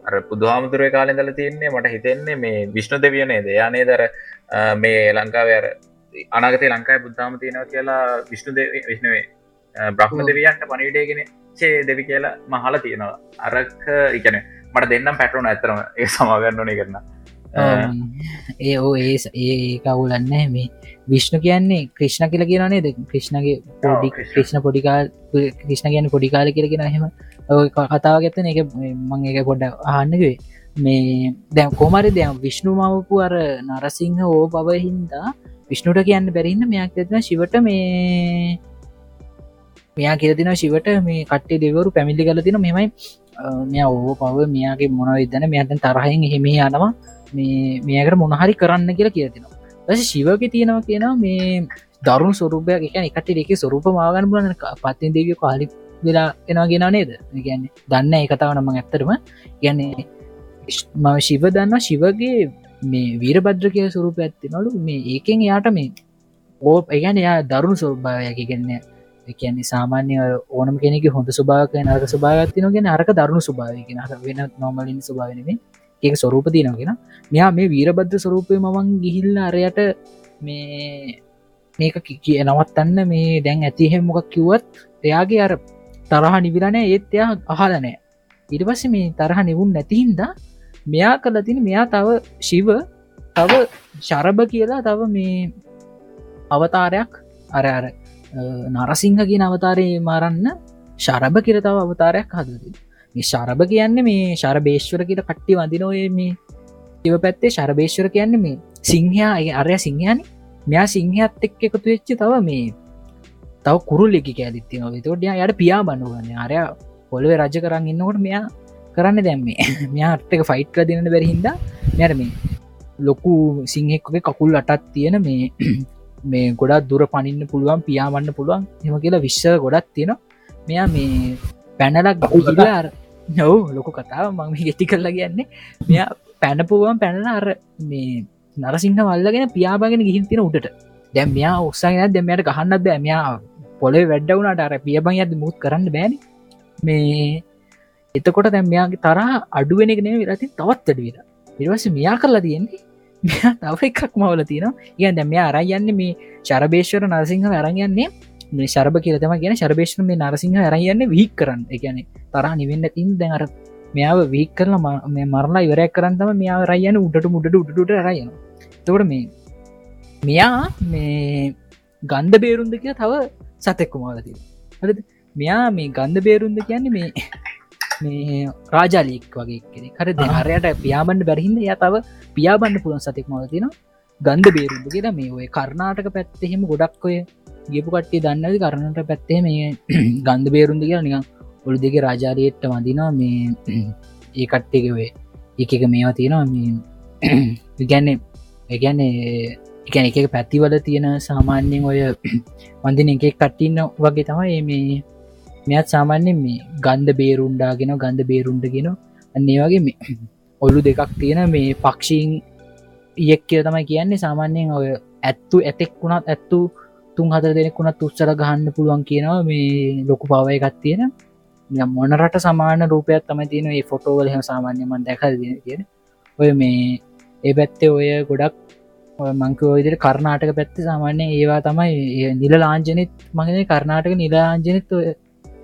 කන්නේ අර පුදුහාමුදුරුව කාලෙදල තියන්නේ මට හිතෙන්නේ මේ විශ්ණු දෙවියනේ දයානේ දර මේ ලංකාවර අනාගතය ලංකායි බුද්ධාම තියෙනව කියලා විශ්ණු විශ්ණුවේ බ්‍රහ්ම දෙවියන්ට පනිවිඩේගෙන චේ දෙවි කියලා මහල තියෙනවා. අරක් එකන මට දෙන්නම් පැටරුණ ඇතරම ඒ සමාගන්න ඕනේ කරන්න ඒ ඕ ඒ ඒ කවුලන්න මේ විශ්ණු කියන්නේ ක්‍රිෂ්ණ කියල කියනනේ ද ක්‍රිෂ්ණගේ පොඩි ක්‍රිෂ්ණ පොඩිකාල් ක්‍රිෂ්ණ කියන පොඩිකාල කියලගෙන හෙම කතාව ගත්තන එක මං එක පොඩ්ඩ අහන්නකවේ මේ දැම් කොමරි දැම් විශ්ණු මවපු අර නරසිංහ ඕ පව හින්දා විෂ්ණුට කියන්න බැරින්න මෙයක් දෙන ශිවට මේ මෙයා කියතින ශිවට මේ කට්ටේ දෙවරු පැමිලි කල තින මෙමයි මෙය ඕ පව මෙයාගේ මොන විදන මෙයතන් තරහෙන් හෙම යනවා. මේ මේකට මොනහරි කරන්න කියලා කියතිනවා දස ශිවක තියෙනවා කියනවා මේ දරුණු ස්වරූපයක්. එක එකට එක ස්වරූප මාගන්න බලන පත්තින් දෙවිය කාලි වෙලා එනවා ගෙන නේද? ගැන්නේ දන්න එකතාව නම ඇත්තරම ගැන්නේ මම ශිව දන්න ශිවගේ මේ වීරබද්‍ර කිය ස්වරූප ඇත්තිනලු මේ ඒකෙන් යාට මේ ඕ ඒගැන එයා දරුණු ස්වරභාවයක ගන්න කියන්නේ සාමාන්‍ය ඕනම කෙනෙක හොඳ සුභාවක නරක සුභාගත්තින ගෙන අරක දරුණු සුභාවයක නර වෙන නොමලින් සුභාවනම ඒක ස්වරූපතිනගෙන මෙයා මේ වීරබද්ධ ස්වරූපය මමන් ගිහිල්ල අරයට මේ මේක කිය නවත්තන්න මේ දැන් ඇතිහෙ මොකක් කිව්වත් එයාගේ අර තරහ නිවිරණය ඒත් එයා අහලනෑ ඉට පස්ස මේ තරහ නිවුන් නැතිහින්ද මෙයා කල තින මෙයා තව ශිව තව ශරභ කියලා තව මේ අවතාරයක්. අර අර නරසිංහ කිය අවතාරය මරන්න ශරභ කියර තව අවතාරයක් හදති මේ ශරභ කියන්න මේ ශරභේශ්වර කියල කට්ටි වඳනොය මේ ඉව පැත්තේ ශරභේශ්වර කියන්න මේ සිංහයා අරය සිංහයන. මෙයා සිංහත් එක් එකතු වෙච්චි තව මේ තව කුරුල්ලෙකි කෑලිත්තින තොට යට පියා බන්නුගන්න අරය පොළොව රජ කරන්න ඉන්නකොට මෙයා කරන්න දැම්මේ මෙයාටක ෆයිට් දිනට බැරිහින්ද මෙර මේ ලොකු සිංහෙක්ගේ කකුල් අටත් තියෙන මේ මේ ගොඩක් දුර පනින්න පුළුවන් පියාවන්න පුළුවන් එම කියලා විශ්ව ගොඩක් තියෙන මෙයා මේ පැනලක් ගහිලාර් නොව ලොකු කතාව මං ගෙටි කරලා කියන්නේ. මෙයා පැනපුුවන් පැනල අර මේ නරසිංහ වල්ලගෙන පියාබගෙන ගිහින් තින උඩට. දැම් මෙයා උත්සාගෙන දෙමයට ගහන්නත් බෑ. මෙයා පොලේ වැඩ්ඩවුණට අර පියබං ඇද මුත් කරන්න බෑන. මේ එතකොට දැම් මෙයාගේ තරහ අඩුවෙන නේ විරති තවත් අඩුවෙන ඉරවස මෙයා කරලා තියෙන්නේ මෙයා තව එකක් මවල තියෙන ඉගන් දැම අරයන්න මේ චරබේශ්වර නරසිංහ අරගන්නේ මේ ශරභ කියලතම කියන ශර්භේෂණ මේ නරසිංහ අරයන්න වීක් කරන්න. එකන තරහ නිවෙන්න තින් දැන් අර මෙයාව වීක් කරල මේ මරලා ඉවරයක් කරන්නම මෙයා රයන්න උඩට මුඩට උඩට රයන තකට මේ මෙයා මේ ගන්ධ බේරුන්ද කිය තව සතෙක්කු මාලති හද මෙයා මේ ගන්ධ බේරුන්ද කියන්නේ මේ මේ රාජාලීක් වගේ කෙනෙ කර දෙහරයට පියාබන්න බැරහින්ද? ය තව පියාබන්න පුළුවන් සතෙක් මවතින ගන්ධ බේරුන්ද කියලා මේ ඔය කරනාටක පැත්තහෙම ගොඩක් ඔය ගියපු කට්ටේ දන්නද කරනට පැත්තේ මේ ගන්ධ බේරුන්ද කියලා නිකම් ඔළු දෙක රාජාරයට වඳනවා මේ ඒ කට්ටක වේ එක එක මේවා තියෙනවා මේ ගැන්නේ ඒගැන්නේ එකන එක පැතිවල තියෙන සාමාන්‍යයෙන් ඔය වඳින එක කට්ටින්න වගේ තමයි මේ මෙත් සාමාන්‍යෙන් මේ ගන්ධ බේරුන්ඩාගෙන ගන්ධ බේරුන්ඩගෙන අන්නේ වගේ මේ ඔල්ලු දෙකක් තියෙන මේ පක්ෂීන් ඉයෙක් කිය තමයි කියන්නේ. සාමාන්‍යයෙන් ඔය ඇත්තු ඇතෙක් වුණත් ඇත්තු තුන් හතර දෙනෙකුුණත් උත්සර ගහන්න පුළුවන් කියනවා මේ ලොකු පවය එකත් තියෙන. මොනරට සමාන රූපයක් තම තියෙන ඒ ෆොටෝවල හ සාමාන්‍යමන් දැක තියෙන ඔය මේ ඒ පැත්තේ ඔය ගොඩක් මංකෝවිදිර කරනාටක පැත්ති සාමාන්‍ය ඒවා තමයි නිල ලාංජනෙත් මගෙන කරනාටක නිලාංජනෙත්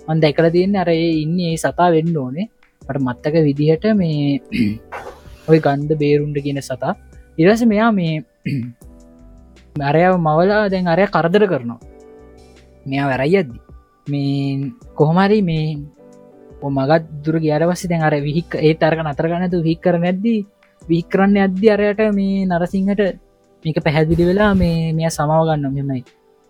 අන් දැකල තියන්න අර ඉන්න ඒ සතා වෙන්න ඕනේ. මට මත්තක විදිහට මේ ඔය ගන්ධ බේරුන්ඩ කියන සතා. ඉරස මෙයා මේ අරයාව මවලා දැන් අරය කරදර කරනවා. මෙයා වැරයි අද්දි මේ කොහොමරි මේ මගත් දුර ගයාරවස්ස දැන් අර විහික් ඒ අරක නතරගනතු හික් කර නැද්දී විහිකරන්න අද්දි අරයට මේ නරසිංහට මේක පැහැදිලි වෙලා මේ මෙය සමාව ගන්න මෙමයි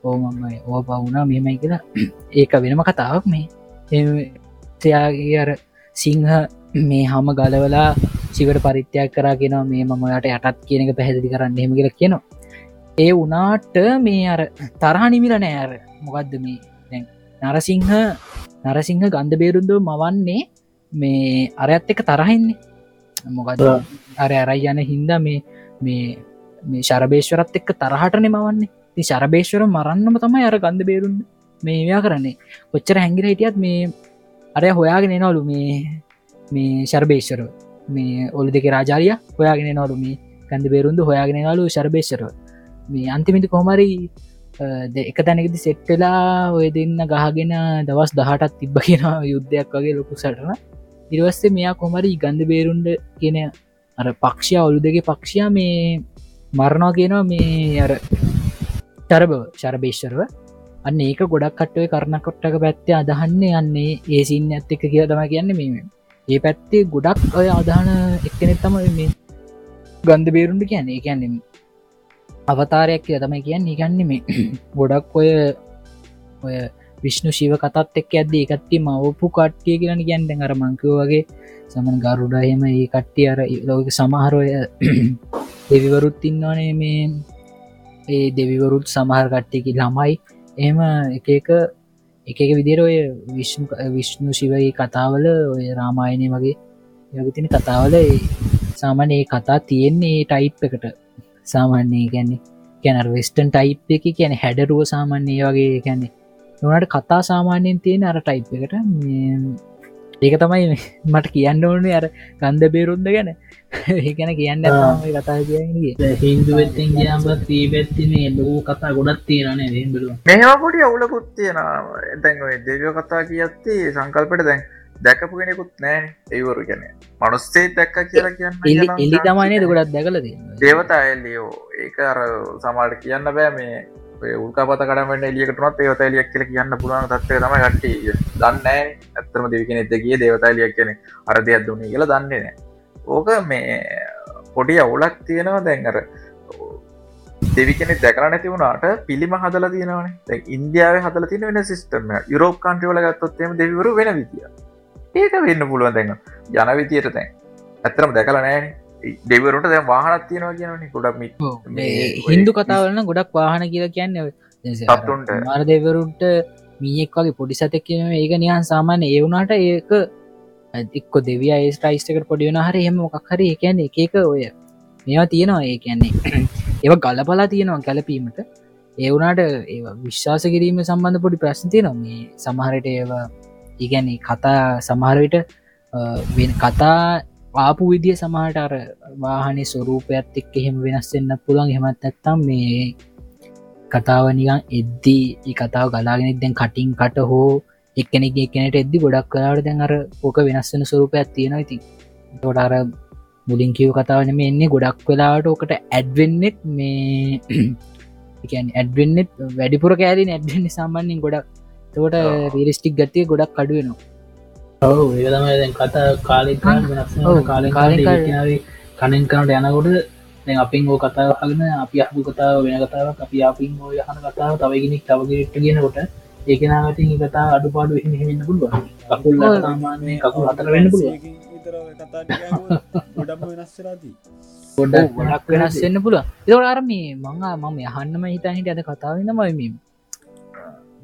ඕමයි ඕ පවුණා මෙමයි කියලා ඒක වෙනම කතාවක් මේ. එයාගේ අර සිංහ මේ හම ගලවලා සිවට පරිත්‍යයක් කරගෙන මේ මමයට යටත් කියන එක පැහැදිලි කරන්න හෙම කියලා කියනවා. ඒ වනාට මේ අර තරහ නිමිල නෑර මොකක්ද මේ? දැන් නරසිංහ නරසිංහ ගන්ධ බේරුන්ද මවන්නේ මේ අරයත් එක තරහෙන්නේ මොකද අර අරයි යන හින්ද මේ මේ මේ ශරභේශ්වරත් එක්ක තරහටන මවන්නේ ති ශරභේශ්වර මරන්නම තමයි අර ගන්ධ බේරුන් මේ මෙයා කරන්නේ. කොච්චර හැංගිර හිටියත් මේ අරය හොයාගෙන නවලු මේ මේ ශර්භේශ්වර මේ ඔලු දෙක රාජාරිය හොයාගෙන නොලු මේ කැඳ බේරුන්ද හොයාගෙන නලු ශර්භේශ්වර මේ අන්තිමිති කොහමරි එක තැනකති සෙට්ටලා ඔය දෙන්න ගහගෙන දවස් දහටත් තිබ්බ කියෙන යුද්ධයක් වගේ ලොකු සටන. ඉරවස්සේ මෙයා කොමරි ගන්ධ බේරුන්ඩ කියන අර පක්ෂය ඔලු දෙක පක්ෂයා මේ මරණවා කියනවා මේ අර ටරබව ශරභේශ්වරව අන්න ඒක ගොඩක් කට්ටුව කරන කොට්ටක පැත්තේ අදහන්නේ යන්නේ ඒ සින්න ඇත්ත එක කිය තම කියන්න මෙම ඒ පැත්තේ ගොඩක් ඔය අදහන එක්කනෙත් තම මේ ගන්ධ බේරුන්ට කියන්නේ. කියන්නෙම අවතාරයක් කිය තමයි කියන්න. නිගන්න මේ ගොඩක් ඔය ඔය විශ්ණු ශිව කතත් එක් ඇද එකත්ති මවපු කට්ටිය කියලන ගැන්ඩ අර මංකව වගේ සමන් ගරුඩහෙම ඒ කට්ටිය අර ලෝක සමහරෝය දෙවිවරුත් ඉන්නවනේ මේ ඒ දෙවිවරුත් සමහර කට්ටියකි ළමයි. එම එක එක එක එක විදිර ඔය විශ්ණු විශ්ණු ශිවයි කතාවල ඔය රාමායනය වගේ යගතින කතාවල සාමාන ඒ කතා තියෙන්නේ ටයිප් එකට. සාමාන්‍යය ගැන්නේ කැනර වෙස්ටන් ටයිප් එක කියන හැඩරුව සාමාන්‍යය වගේ ගැන්නේ නොනට කතා සාමාන්‍යයෙන් තියෙන අර ටයිප් එකට. ඒක තමයි මට කියන්න ඕනේ අර ගන්ධ බේරුන්ද ගැන. ඒකැන කියන්න කතා කියන්නේ හින්දුවත්තෙන් ගයාම ත්‍රීපැත්තිනේ ලොකු කතා ගොඩත් තියෙනනේ දෙබලු මෙහම පොඩි අවුලකුත් තියෙන දැන් ඔය දෙවියෝ කතා කියත්ති සංකල්පට දැන් දැකපු කෙනෙකුත් නෑ ඒවරු ගැන මනුස්සේ දැක්ක කියලා කියන්න එලි තමයිනේ ගොඩත් දැකලද දේවතා එල්ලියෝ ඒක අර සමාට කියන්න බෑ මේ උල්කාපත කඩමට එලියකටනත් ඒවත එලියක් කියල කියන්න පුළුවන් තත්වය තම කට්ටිය දන්න ඇත්තම දෙවිකෙන එතගේ දේවතාලියක් කියන අර දෙයක් දුන්නේ කියලා දන්නේ නෑ ඕක මේ පොඩි අවුලක් තියෙනවා දැන්ගර දෙවිකෙන දැකර නැති වුණට පිළිම හදල තියෙනවන. ඉන්දියාව හදල තින වෙන සිස්ටම යුරෝප කන්ට්‍රවල ගත්තොත්තේම දෙවිවරු වෙන විදිිය ඒක වෙන්න පුළුවන් දැන්. යන විතියට තැන් ඇත්තරම දැකල නෑන දෙවරුට දැ වාහනත් තියෙනවා කියනනි ගොඩක් හින්දු කතාවලන්න ගොඩක් වාහන කියලා කියන්න මාර දෙවරුන්ට මීෙක් වගේ පොඩි සතක් කියන ඒක නිහන් සාමාන්‍ය ඒවුනාට ඒක එක්ක දෙවිය ඒස්ටයිස්ටකට පොඩියන හරි හෙම මොකක් හරි එකන්න එක එක ඔය මේවා තියෙනවා ඒ කියන්නේ. ඒව ගලපලා තියෙනවා කැලපීමට ඒවුනාට ඒ විශ්වාස කිරීම සම්බන්ධ පොඩි ප්‍රශ්තිය නොම මේ සමහරට ඒවා ඉගැන්නේ කතා සමහරවිට කතා ආපු විදිිය සමහට අර වාහනේ ස්වරූපයත් එක් එහෙම වෙනස්සෙන්න්න පුළන් හෙමත් ඇත්තම් මේ කතාවනිකන් එද්දී කතාව ගලාගෙනෙක් දැන් කටින් කට හෝ එක්කෙනෙක් එකනට එද්දි ගොඩක් කලාට දැන් අර පෝක වෙනස්සෙන ස්වරූපයක් තියෙනවා. ඉති තොට අර මුලින් කිව කතාවන මේ එන්නේ ගොඩක් වෙලාට ඕකට ඇඩ්වෙන්නෙත් මේ ඇඩ්වෙන්නෙත් වැඩිපුර කෑලින් ඇඩ්වෙන්න සාමාන්‍යෙන් ගොඩක්. තකොට රීරිස්ටික් ගතිය ගොඩක් කඩුවනවා ඔව ඒතම දැන් කතා කාලෙක් කාලෙ කාලෙ කනෙන් කනට යනකොට දැන් අපින් ඕ කතාව හගෙන අපි අහපු කතාව වෙන කතාව අපි අපින් ඕ යහන කතාව තවගෙනෙක් තවගට ගෙනකොට ඒකනාට කතා අඩුපාඩු හිමින්න පුළුව කකුල් සාමාන්‍ය කකුල් අතර වෙන්න පුළුව ගොඩක් ගොඩක් වෙනස්සෙන්න්න පුළුව ඒවට අර මේ මම යහන්නම හිතනිට අද කතාවන්න මම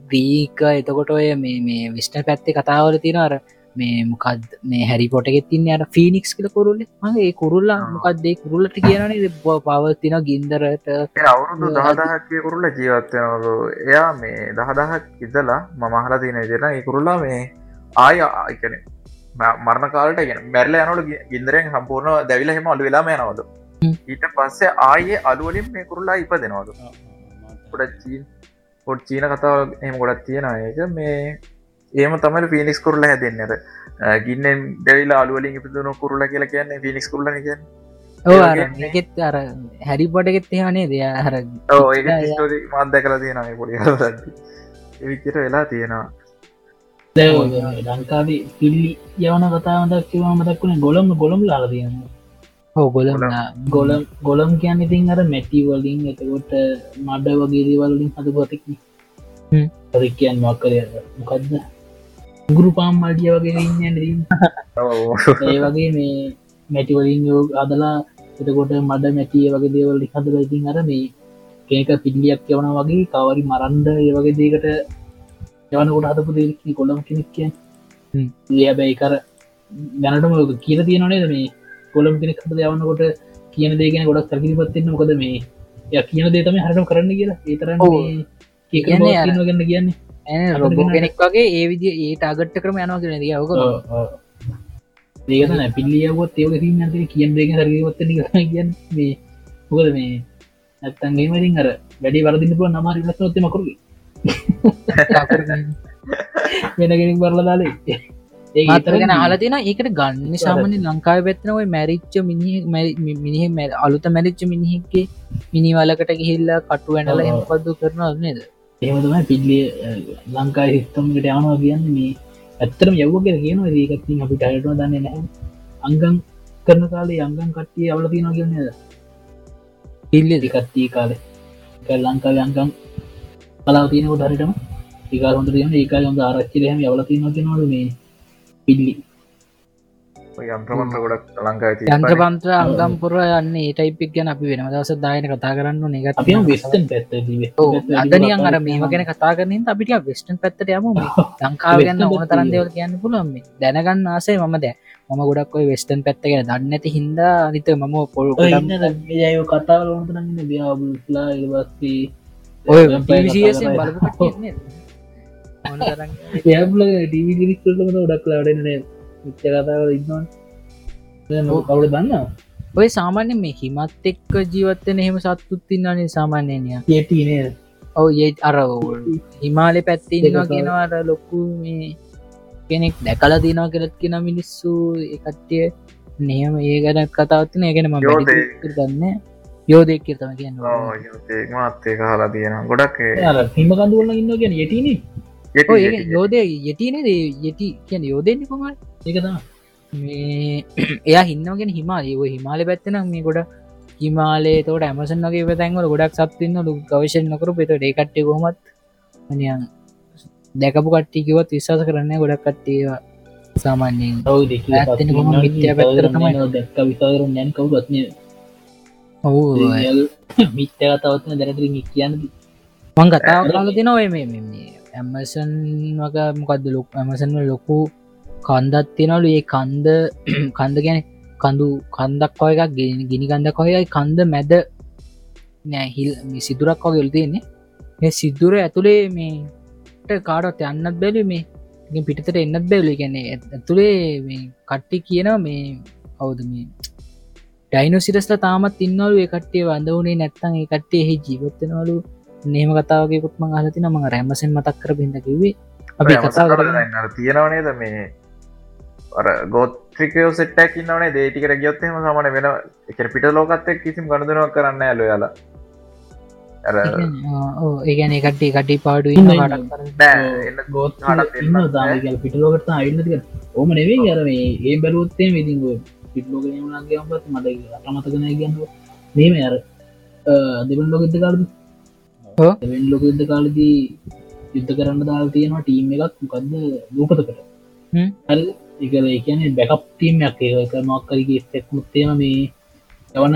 ග්‍රීක එතකොට ඔය මේ මේ විස්්ට පැත්තේ කතාවල තියෙන අර මේ මොකක්ද මේ හැරි පොටගෙත් තින්න අර ෆිනික්ස් කල කොරුල්ල. මගේ කුරුල්ලා මොකක්දේ කුරුල්ලට කියනනේ පවත්තින ගින්දරට. අවුරුදු දහදහක්ය කුරුල්ල ජීවත්වයනලු එයා මේ දහදහක් ඉදලා මමහලා තියන දෙෙන ඒකුරුල්ලා මේ ආය ආයකන මරණ කාලට ගෙන මැරල යනට ගින්දරෙන් සම්පූර්ණ දැවිල හෙම අලු වෙලාම යනවද ඊට පස්සේ ආයේ අලුවලින් මේ කුරුල්ලා ඉප දෙනවද ොඩ චීන් පොඩ් චීන කතාව එම ගොඩත් තියෙන ඒක මේ ඒම තමයි පිනික්ස් කරල හැදන්නට ගින්නෙන් දැවිලා අලුවලින් ඉපිදුණු කුරල කියලා කියන්නේ පිනික්ස් කරල කියන්න. ඒත් අර හැරි පොටගෙත් එහනේ දෙය හර මන්ද කලා තියෙන පොඩි එවිචට වෙලා තියෙනවා. ලංකාවේ පිල්ලි යවන කතාවදක් කිවා මතක්ුණේ ගොලම් ගොළම් ලාල තියන්න හෝ ගොල ගොලම් ගොලම් කියන්න ඉතින් අර මැටිවලින් එතකොට මඩ වගේ දේවල්ලින් හදපතික් පරිකයන් මක්කර මොකක්ද ගුරු පාම් මල්ටිය වගේ ඉන්න ඒ වගේ මේ මැටිවලින් යෝ අදලා එතකොට මඩ මැටිය වගේ දේවල් හදල ඉතින් අර මේ කේක පිල්ලියක් යවන වගේ කවරි මරන්ඩ ඒ වගේ දේකට යවනකොට හදපු දෙරි කොළම් කෙනෙක් කිය ඒබැයි කර දැනටම කියල තියෙනනේ මේ කොළම් කෙනෙක් හද යවනකොට කියන දේගෙන ගොඩක් සැකිලි පත්තින්න මොකද මේ? ය කියන දේ තම හරම කරන්න කියලා. ඒතරන්න ගන්න කියන්නේ රොබෝ කෙනෙක් වගේ ඒ විදි ඒට අගට්ට කරම යනවා කියෙන දියවක ඒකන පිල්ලියවොත් ඒව ති කියන් දෙක හරවත්ත කියන්න. මේ මොකද මේ ඇත්තන්ගේ මරින් අර වැඩි වරදින්න පුුව නමාරි ලස්නොත්ත මකරුගේ වෙනගෙනෙක් බරල දාලේ. ඒ අතරගෙන හලතින ඒකට ගන්න සාමන ලංකාව පැත්නවයි මැරිච්ච මිනි මිනිහ අලුත මැරිච්ච මිනිහෙක්ගේ මිනිවලකට ගිහිල්ලා කටු වැනල එම පද්දු කරන නේද ඒමතම පිල්ලිය ලංකා හිස්තම්කට යනවා කියන්න මේ ඇත්තරම යව්වගෙන කියන ඒකත්තින් අපි ටයටම දන්න නෑ අංගන් කරන කාලේ අංගන් කට්ටිය අවල තියෙනවා කියන්නේද පිල්ලි දිකත්තිී කාලේ. ලංකා යංකම් කලාව තියනකොට හරිටම ඒකා හොඳ තියන ඒකා හොඳ ආරච්චිලයම යවල තියනට නොද මේ පිල්ලි යන්ත්‍රමන්ත්‍ර ගොඩක් ලංකා යංක පන්ත්‍ර අංගම්පුර යන්න ඒ ටයිපික් ගැන අපි වෙන දවස දායන කතා කරන්න නගත් අපි වෙස්ටන් පැත්ත අදනියන් අර මේම ගැන කතා කරන අපිට වෙස්ටන් පැත්තට යම. ලංකාව ගන්න ඕන තරන් දෙවල් කියන්න පුළුවන් මේ. දැනගන්න ආසේ මම දැ මම ගොඩක් ඔයි වෙස්ටන් පැත්ත ගැන දන්නඇති හින්දා අනිත මම පොල් ජය කතා ලෝනතරන්න ්‍යාබුලා ඉවස්ී ඔය බලපු ොඩක් ලාඩන මිච්ච කතාව ඉන්නවා කවුල දන්න ඔය සාමාන්‍ය මේ හිමත් එක්ක ජීවත්තන එහෙම සත්තුත් තින්නනේ සාමාන්‍යනය ඒටනේ ඔව ඒ අර හිමාලෙ පැත්ති ඉන්නවා කියෙනවාට ලොක්කු මේ කෙනෙක් දැකලා දිනවා කෙලත් කියෙන මිනිස්සු එකට්ටිය නයම ඒ ගැන කතාවත්න ඒගෙන ම. ගන්න යෝධයක් කියතම කියන්න. මාත්තේ කාලා තියෙන ගොඩක් හිම කඳුවල ඉන්න කියන යටන යෝධය යටිනේ යටි කියන යෝධයන්නේ කොමයි ඒකතා මේ එයා හින්නගෙන හිමා ඒ හිමාල පැත්තනම් මේ ගොඩ හිමාලේ තෝට ඇමසන් වගේ පැතැන්වල ගොඩක් සත්තින්න ලු ගවශයෙන් නොකරු පෙත ඒකට්ටේ කොමත් නියන් දැකපු කට්ටිකිවත් විශවාස කරන්න ගොඩක් කට්ටිය සාමාන්‍යයෙන්. කොහොම මිත්‍යා පැත්තට තමයි. දැක්ක විසාරු නැන් කවුත්න ඔහු මිත්‍ය කතාවත්න දැනටරින් කියන්න. මං කතාව මේ මේ ඇමසන් වක මොකක්ද ලොක් ඇමසන්ව ලොකු කන්දත් තියෙනවලු. ඒ කන්ද කන්ද ගැන කඳු කන්දක් කොය එකක් ගෙන ගිනි කන්දක් කොයයි කන්ද මැද නෑහිල් සිදුරක් වගේ යොල් තියෙන්නේ. ඒ සිදුර ඇතුළේ මේට කාඩත් යන්නත් බැලි මේ ඉතින් පිටතට එන්නත් බැවලි ගැන්නේ ඇතුළේ මේ කට්ටි කියන මේ කවුද මේ ඩයිනොසිරස්ල තාමත් ඉන්නවලු. ඒ කට්ටිය වඳ වනේ නැත්තන් ඒ කට්ටේ එහි ජීවත්තනවලු නේම කතාවගේ කුත්ම හලතින මඟ රැමසෙන් මතක් කර පිඳ කිවේ අපි කතා තියෙනවනේද මේ අර ගෝත්‍රිකයෝ සෙට්ටක් ඉන්නවනේ දේටිකට ගියොත්තෙම සමන වෙන එක පිට ලෝකත්තෙක් කිසිම් ගණදනුවක් කරන්න ඇලු යාලා. අර ඒගැන කට්ටේ කටි පාඩු ඉන්න, ගෝත් පිටලෝකට අයින්නතික ඕම නෙවේ අර මේ ඒ බැලුවත්තේ විදිංග පිටලෝක නගේමත් මට අටමතකන ගන්න මේම අර දෙවන් ලෝකෙද කාලද දෙවන් ලෝක යුද්ධ කාලදී යුද්ධ කරන්න දාල් තියෙනවා ටීම් එකක් මොකක්ද ලූපතකට හ්ම්. හරි. එක ඒකන බැකප් ටීම්යක් ඒක මක්කරගේ ස්තෙක් මුත්තේම මේ යවන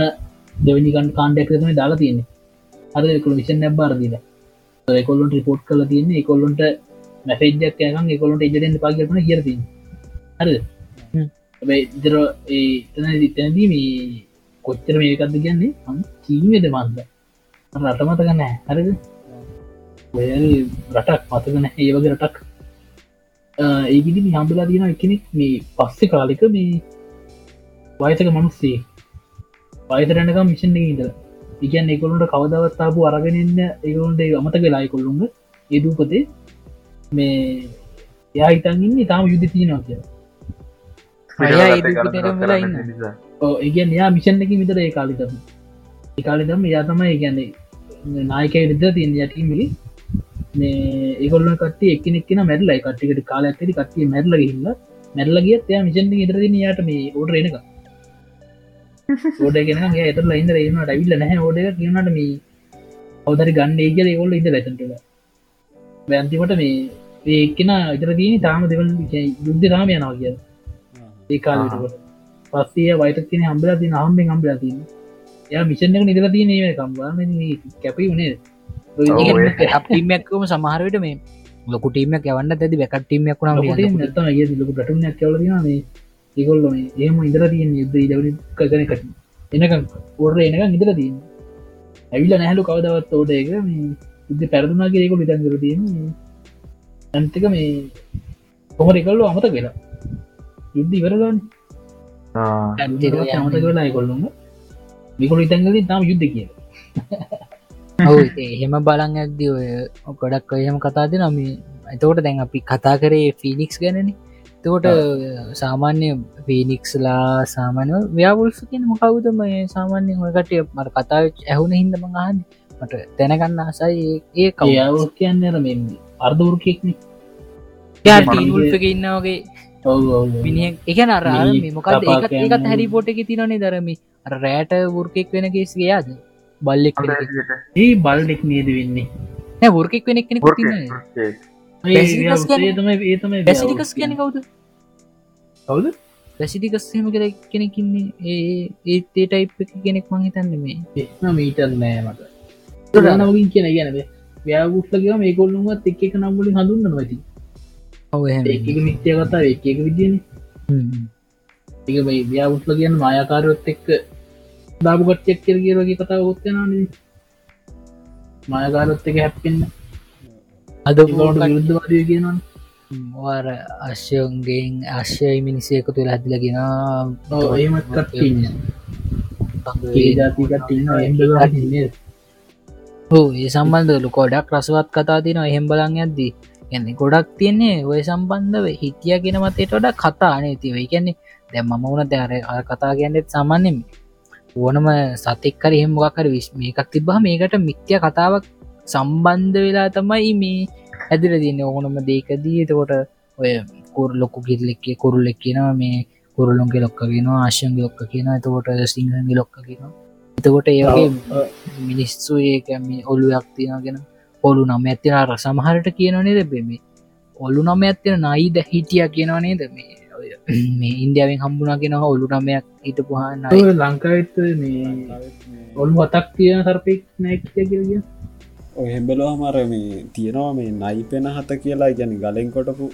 දෙවනිකන් කාන්ඩක් තම දාලා තියන්නේ. හර එකකු විෂන් නැබ්බාරදිල කොල්ලොන්ට රිපෝට් කල තියන්නේ කොල්ලොන්ට මැසේජ්ජක් යකන් එකොලොන්ට ඉජටෙන් පාගටන කියරති හරි. ඉදර ඒ තැනදී මේ කොච්චර මේකක්ද කියන්නේ? අන් චීමද මන්ද රටමත ගන්න හරිද? රටක් මතකන ඒ වගේ රටක්. ඒගිදි හම්බලා තියෙන එකනෙක් මේ පස්සෙ කාලික මේ වයසක මනුස්සේ. වයතරනක මිෂන් ඉදල ඉගන් එකොලට කවදවත්තාපු අරගෙනන්න ඒකොලන්ට අමත වෙලායි කොල්ලුන්ග ඒදූපතේ මේ එයා හිතන්ගන්න තාම යුද්ධ තියනවා කිය අයියා ඒ දුකටම වෙලා ඉන්න. ඒගන් එයා මිෂන් එක විතර ඒ කාලිතම ඒකාලිදම එයා තමයි ගැන්නේ නායකය විද තියන යටීමලි මේ ඒගොල්ල කට එක්නෙක්න මැරලයි කට්ටිකට කාල ඇතරි කට්ටිය මැරල හිල්ල මැරලගිය එයා මිෂන් ඉදරදින යාට මේ ඕඩ එනක ෝඩගෙන ඇතර ඉද එන්න ඩවිල්ල නැහැ ඕඩ කියනට මේ අවදරි ගන්න ඒගල ඒගොල්ල ඉද ලැතටල බැන්තිමට මේ ඒකෙන ඉදරදීන තාම දෙවල් යුද්ධ රාම යනවා කිය ඒ කාලට පස්සේ වයිට තින හම්බල තින හම්බෙන් හම්බල තින ය මිෂන් එක නිදල තියන කම්වාම කැපී වනේ අපිමක්කම සමහරයට මේ ලොකුටීමක් යවන්න ඇති වැකටීමයක් වුණම නතම ඒ ලොක ගටුනයක් කවලදින මේ ඒගොල්ල මේ ඒම ඉදර තියෙන් යුද්ධ ඉදවනි කගන කට එනක ඔොර එනක ඉදර තියන්න ඇවිල්ල නැහලු කවදවත් ඕට එක මේ යුද්ධ පැරදුනාගේ ඒකො විතන්ගර තියෙන ඇන්තික මේ කොමර එකල්ල අමත කියලා යුද්ධ ඉවරගන්න අමත වෙලා කොල්ලුම මිකොල ඉතන්ගලින් තාම යුද්ධ කිය ඔව එහෙම බලන් ඇක්ද ඔය ගොඩක් එහෙම කතාද නම එතකොට දැන් අපි කතා කරේ ෆිනික්ස් ගැනන. තකොට සාමාන්‍ය පීනික්ස්ලා සාමානය ව්‍යවුල්ස කියන මොකවුදම සාමාන්‍ය හොකට මට කතා ඇහුන හින්දම අහන්න. මට දැනගන්න අසයි ඒ කවයාව කියන්න අර මෙ අර්ධවෘකෙක්න ඉන්නවගේ මිනි එක නරා මොකද ඒකත් ඒකත් හැරි පොට එක තිනනේ දරමි රෑට වෘකෙක් වෙන කේස් ගයාද බල්ලෙක් ඒ බල්ඩෙක් නේද වෙන්නේ? වර්කෙක් වෙනෙක් කෙනෙක් තින්න Basilicus කියන්නේ- ඒතම ඒතම බැසිලිකස් කියන කවුද? කවුද? පැසිටිකස්හෙම කර කෙනෙකින්නේ ඒ ඒත්තේ ටයිප් එක කෙනෙක් මං හිතන්න මේ. මීටර් නෑ මට. නමකින් කියන ගැනද ව්‍යගුට්ලගේ මේ කොල්ලුමත් එක් එක නම්බලින් හඳුන්න නොති එක මිත්‍යය කතා එක එක විදින එක මේ ව්‍යගුට්ල කියන්න මායකාරයොත් එක්ක දාපුගට්යක් කර කිය වගේ කතා ගොත්තන මායකාරොත් එක හැප්පෙන්න්න අද ගොට විරුද්ධවාදය කියනවා වාර අශ්‍යයන්ගෙන් අශ්‍යයි මිනිසයක තුළ හැදිලගෙන ඒමත් කටන්න ඒ ජාතිකට ඉන්න එම්බ හෝ ඒ සම්බන්ධ ලොකොඩක් රසවත් කතා තින එහෙම් බලන් ඇද්දී එන්නේ ගොඩක් තියන්නේ ඔය සම්බන්ධව හිටිය ගෙන මතයට වඩ කතා අනේ තිව කියන්නේ දැ මම වුණ දැර කතා කියන්නෙත් සාමාන්‍යෙම ඕනම සතෙක්කර එහෙම මොකක්කර විශ් මේකක් තිබහ මේකට මිත්‍ය කතාවක් සම්බන්ධ වෙලා තමයි මේ ඇදිල තියන්න. ඕනම දේකදී එතකොට ඔය කුර ලොකු කිරලෙක්කේ කුරුල්ලෙක් කියනවා මේ කුරුලුන්ගේ ලොක්ක කියන ආශයන්ගේ ලොක්ක කියන එතකොට සිංහගේ ලොක්ක කියන එතකොට ඒගේ මිනිස්සු ඒකම ඔලු යක්තිනගෙන ඔලු නම ඇතින අර සමහරට කියනනේ දෙබෙම ඔලු නම ඇත්තින නයිද හිටිය කියනවා නේද? මේ මේ ඉන්දියාවෙන් හම්බුණගෙන ඔලු නමයක් හිට පුහන්න ලංකාවිත් මේ ඔල්ු වතක් තියෙන සර්පෙක් නෑ කිය ඔහෙබලෝ හමර මේ තියෙනවා මේ නයි පෙන හත කියලා. ගැන ගලෙන් කොටපු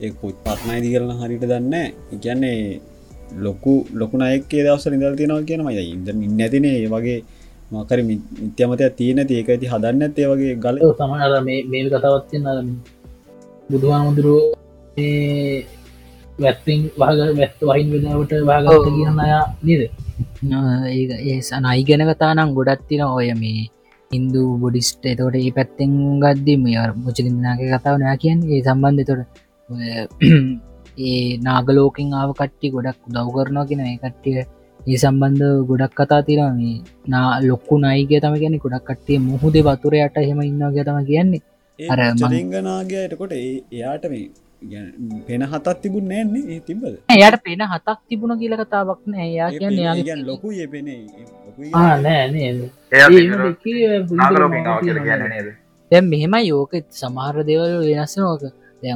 ඒ පුත් පත්නයිදි කරන හරිට දන්න ඉගැන්නේ ලොකු ලොකු අයක්ේ දවස ඉදල් තියෙනවා කියනම ඉද ඉන්න ඇතිනේ ඒ වගේ මකර මිත්‍යමතය තියෙන ඒක ඇති හදන්න ඇත්තේ වගේ ගල. තමර මේ කතාවත්තින්න බුදුහාමුදුරුව වැත්තිං වහග වැත්ත වහින් වෙනවට වාගත කියන අයා නේද? ඒ සනයි ගැන කතානම් ගොඩත් තින ඔය මේ හින්දු බොඩිස්ට එතකොට ඒ පැත්තෙන් ගද්දි මේ මුචලින්නාගේ කතාව නෑ කියන් ඒ සම්බන්ධ තොට ඒ නාගලෝකින් ආව කට්ටි ගොඩක් උදව් කරනවා කියෙන ඒ කට්ටිය ඒ සම්බන්ධ ගොඩක් කතා තිරම මේ නා ලොක්කු නයිගේ තම ගැන ගොඩක් කට්ටිය මුහුද වතුරයට හෙම ඉන්නගේ තම කියන්නේ. අර මං- චලිංගනාගේයටකොට එයාට මේ පෙන හතත් තිබුණ නෑන්නේ? ඒ තිබද එයට පෙන හතක් තිබුණ කියල කතාවක් නෑ. එයා කියන්න ලොකු පෙනේ. දැම් මෙහෙම යෝක සමහර දෙවල් වෙනස් නෝක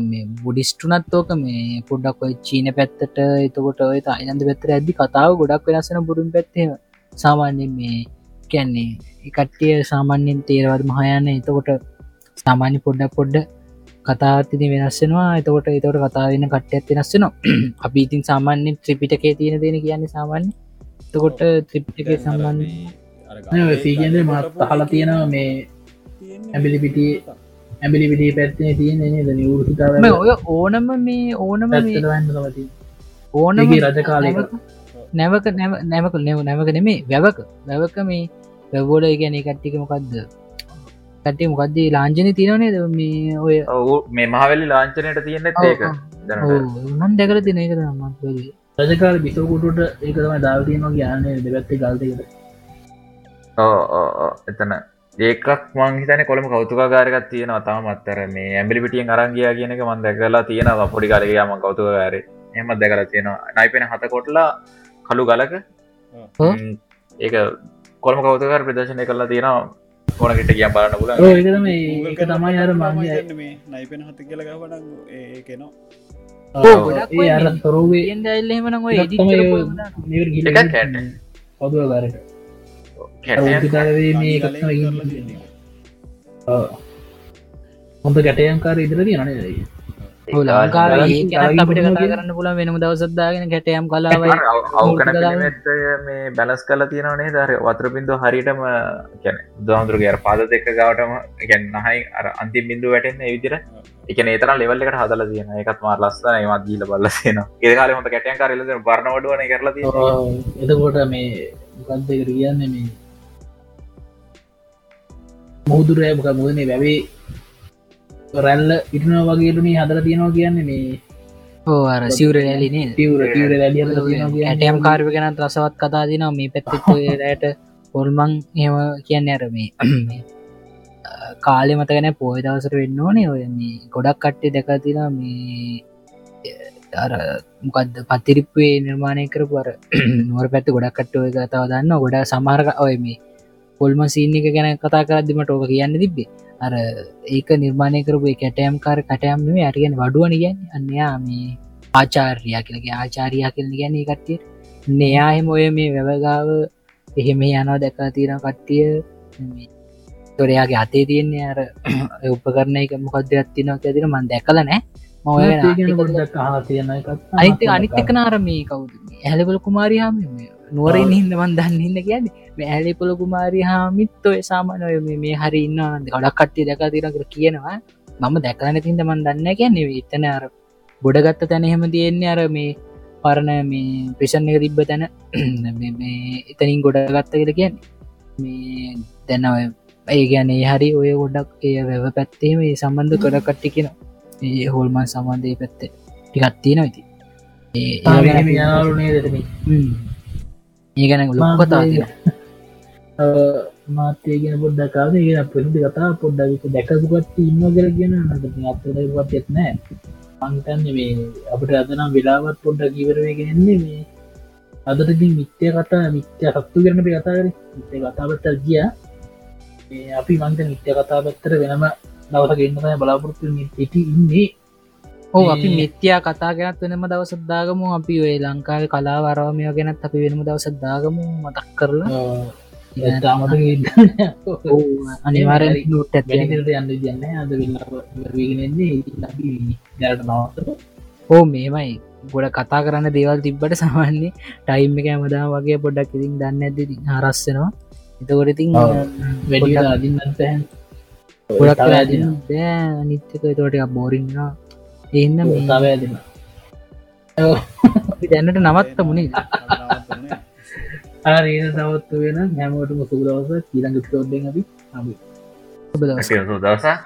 මේ බුඩිස්ටුනත් ඕක මේ පොඩ්ඩක් ඔය චීන පැත්තට එතකොට ඔය අයන්ද පැත්තර ඇදදි කතාව ගොඩක් වෙනස්සෙන බුරුම් පැත්තේම සාමාන්‍යෙන් මේ කැන්නේ එකට්ටිය සාමාන්‍යෙන් තේරවද මහයන්න එතකොට සාමාන්‍ය පොඩ්ඩක් පොඩ්ඩ කතාතිති වෙනස්සෙනවා එතකොට එතවට කතා වෙන කට්ට ඇති නස්සනවා අපි ඉතින් සාමාන්‍යෙන් ත්‍රිපිටකේ තියෙන දෙන කියන්නේ සාමාන්‍ය එතකොට ත්‍රිපිටකේ සම්බන්ධ සීජන්ද මත් අහල තියෙනවා මේ ඇබිලිපිටිය ඇබිලිපිටිය පැත්තේ තියෙන නේද? නිවරු හිතාව මේ ඔය ඕනම මේ ඕනම ඒකේ රජ කාලයක. නැවක නැව නැවක නැව නැවක නෙමේ වැවක. වැවක මේ වැවෝල ගැන කට්ටික මොකක්ද කටේ මොකක්දේ ලාංජන තිරනේ ද මේ ඔය ඔව් මේ මහවැලි ලාංචනයට තියෙන්නෙත් ඒක උනන් දැකල තින එක මත් රජකාල බිසකුටට ඒකතම දාවතියනවා කියන්න දෙගත්තේ ඕ ඕ එතන ඒකක් මං හිතන කොළම කෞතුකාරකත් තියෙන තාම අත්තර මේ ඇම්බිලි පිටියෙන් අරංගිය කියනක මන් දැකලා තියෙනවා. පොඩි කාලකයාම කෞතුකාර එහම දැකල තියෙනවා. නයිපෙන හත කොටලා කළු ගලක. ඒක කොළම කෞතුකාර ප්‍රදර්ශනය කරලා තියෙනවා. ඕනකට කිය බලන්න පුල තමයි අර මං මේ නයිපෙන හත කියල ගවන ඒකනවා ඒ අර තොරවේ එන්ද එල්ල එමන ඔය එඩි නිවර ගිල එකක් කැට. එකත්ම හොඳ ගැටයම්කාර ඉදිර තියනේ ලංකාර අපිට කතා කරන්න පුලා වෙනම අවකන ගලන්- පිළිමෙත් මේ බැලස් කල තියනේ දර වතර බින්දු හරිටම කැන දහතුරගේ පාද දෙක ගවටම ගැන් නහයි අර අන්තිම් බින්දු වැටෙන්න විදිර එක නේතර ලෙවල්ලකට හදල තියෙන එකත් මාර ලස්සන ඒමත් ගීල බල්ලසේන ඒකාල හොට කැටයන් කාරල බරණවඩුවන කරල එතකොට මේ මොකක්දකට කියන්න මේ මුහදුරය මොක මුදනේ වැැවේ රැල්ල ඉටන වගේටුනේ හදර තියෙනවා කියන්න මේ ඕ අර සිවර තිවර වැලිය ඇටයම් කාර්ව ගැනත් රසවත් කතා දින මේ පැත්තට පොල්මං එම කියන්න ඇර මේ මේ, කාලෙ මතගැන පෝය දවසට වෙන්න ඕනේ. ඔය මේ ගොඩක් කට්ටේ දැකතින මේ අර මොකක්ද පතිරිප්වේ නිර්මාණය කරපු අර නුවර පැත්ත ගොඩක් කට්ටුව කතාව දන්න ගොඩ සමහරක ඔය මේ පොල්ම සීන එක ගැන කතා කරදදිමට ඕක කියන්න තිබ්බේ. අර ඒක නිර්මාණය කරපු කැටයම් කාර කටයම් මේ අටගෙන වඩුවන කියන්න. අන්නයා මේ ආචාර්යා කියලගේ ආචාරයා කියල ගැන කට්ටිය නයාහෙම ඔය මේ වැවගාව එහෙම යනවා දැකා තියෙන කට්ටිය තොරයාගේ අතේ තියෙන්නේ අර උපකරන එක මොකක්ද ඇත්තිනක ඇතින මන් දැකල නෑ අනිත අනිත්තක නාරමී කවුද? ඇලබල කුමාරයාම නුවරෙන් හිද මන් දන්න හින්න කියන්නේ. ඇලිපොල කුමාරි හාමිත් ඔය සාමානය මේ හරි ඉන්න ගොඩක් කට්ටිය දැක තිරකර කියනවා. මම දැකලන තින්ද මන් දන්න කියන්නේ. එතන අර ගොඩගත්ත තැන එහෙම තියෙන්නේ අර මේ පරණ මේ ප්‍රිෂන් එක තිබ්බ තැන. මේ එතනින් ගොඩගත්ත කියල කියන්න. මේ දැන්න ඔය ඒ ගැනේ හරි ඔය ගොඩක් එය වැව පැත්තේම ඒ සම්බන්ධ කර කට්ටි කියෙන ඒ හොල්මන් සම්බන්ධය පැත්තේ ටිකත්තිය නොයිති දෙතම ඒ ගැන ලොක් කතා තියෙන මාතයගෙන පොඩ්ඩකාද ඒ පෙරදි කතා පොඩ්ඩවික දැකසුගත් ඉන්න කර කියන අතට එත්නෑ පංතන්න මේ අපට අදනම් වෙලාවත් පොඩ්ඩ කීවරවගෙනන්නේ මේ අදටති මිත්‍යය කතා මිත්‍ය සත්තු කරන කතාර මිත්‍ය කතාපත්තර ගිය. අපි මන්ත මිත්‍ය කතා පත්තර වෙනම දවස ගන්නතය බලාපොරත්තු හිටි ඉන්නේ ඕ අපි මිත්‍යා කතා ගැනත් වෙනම දවසද්දාගම අපි ඔය ලංකාව කලා වරවාමය ගැනත් අපි වෙනම දවසද්දාගම මතක් කරලා. තාමට අනිවාර නුට ඇත් යන්න කියන්න අද වෙන්නගෙනන්නේ දැරට නවතර ඕ මේමයි. ගොඩ කතා කරන්න දේවල් තිබ්බට සමන්නේ. ටයිම් එක ඇමදා වගේ පොඩ්ඩක් ඉතින් දන්න ඇද හරස්සනවා එතකොට ඉතින් වැඩි අදින්නත් පැහැන් ගොඩක් බෑ අනිත්තක තෝට බෝරින්නා එන්න මේ. තව ඇදෙන දැන්නට නවත්ත මුණේ ආරේන තවත්තු වෙන හැමෝටම සුදවස කීළඟ තෝඩ්ඩෙන් අපි අපි. ඔබ දවස දවසා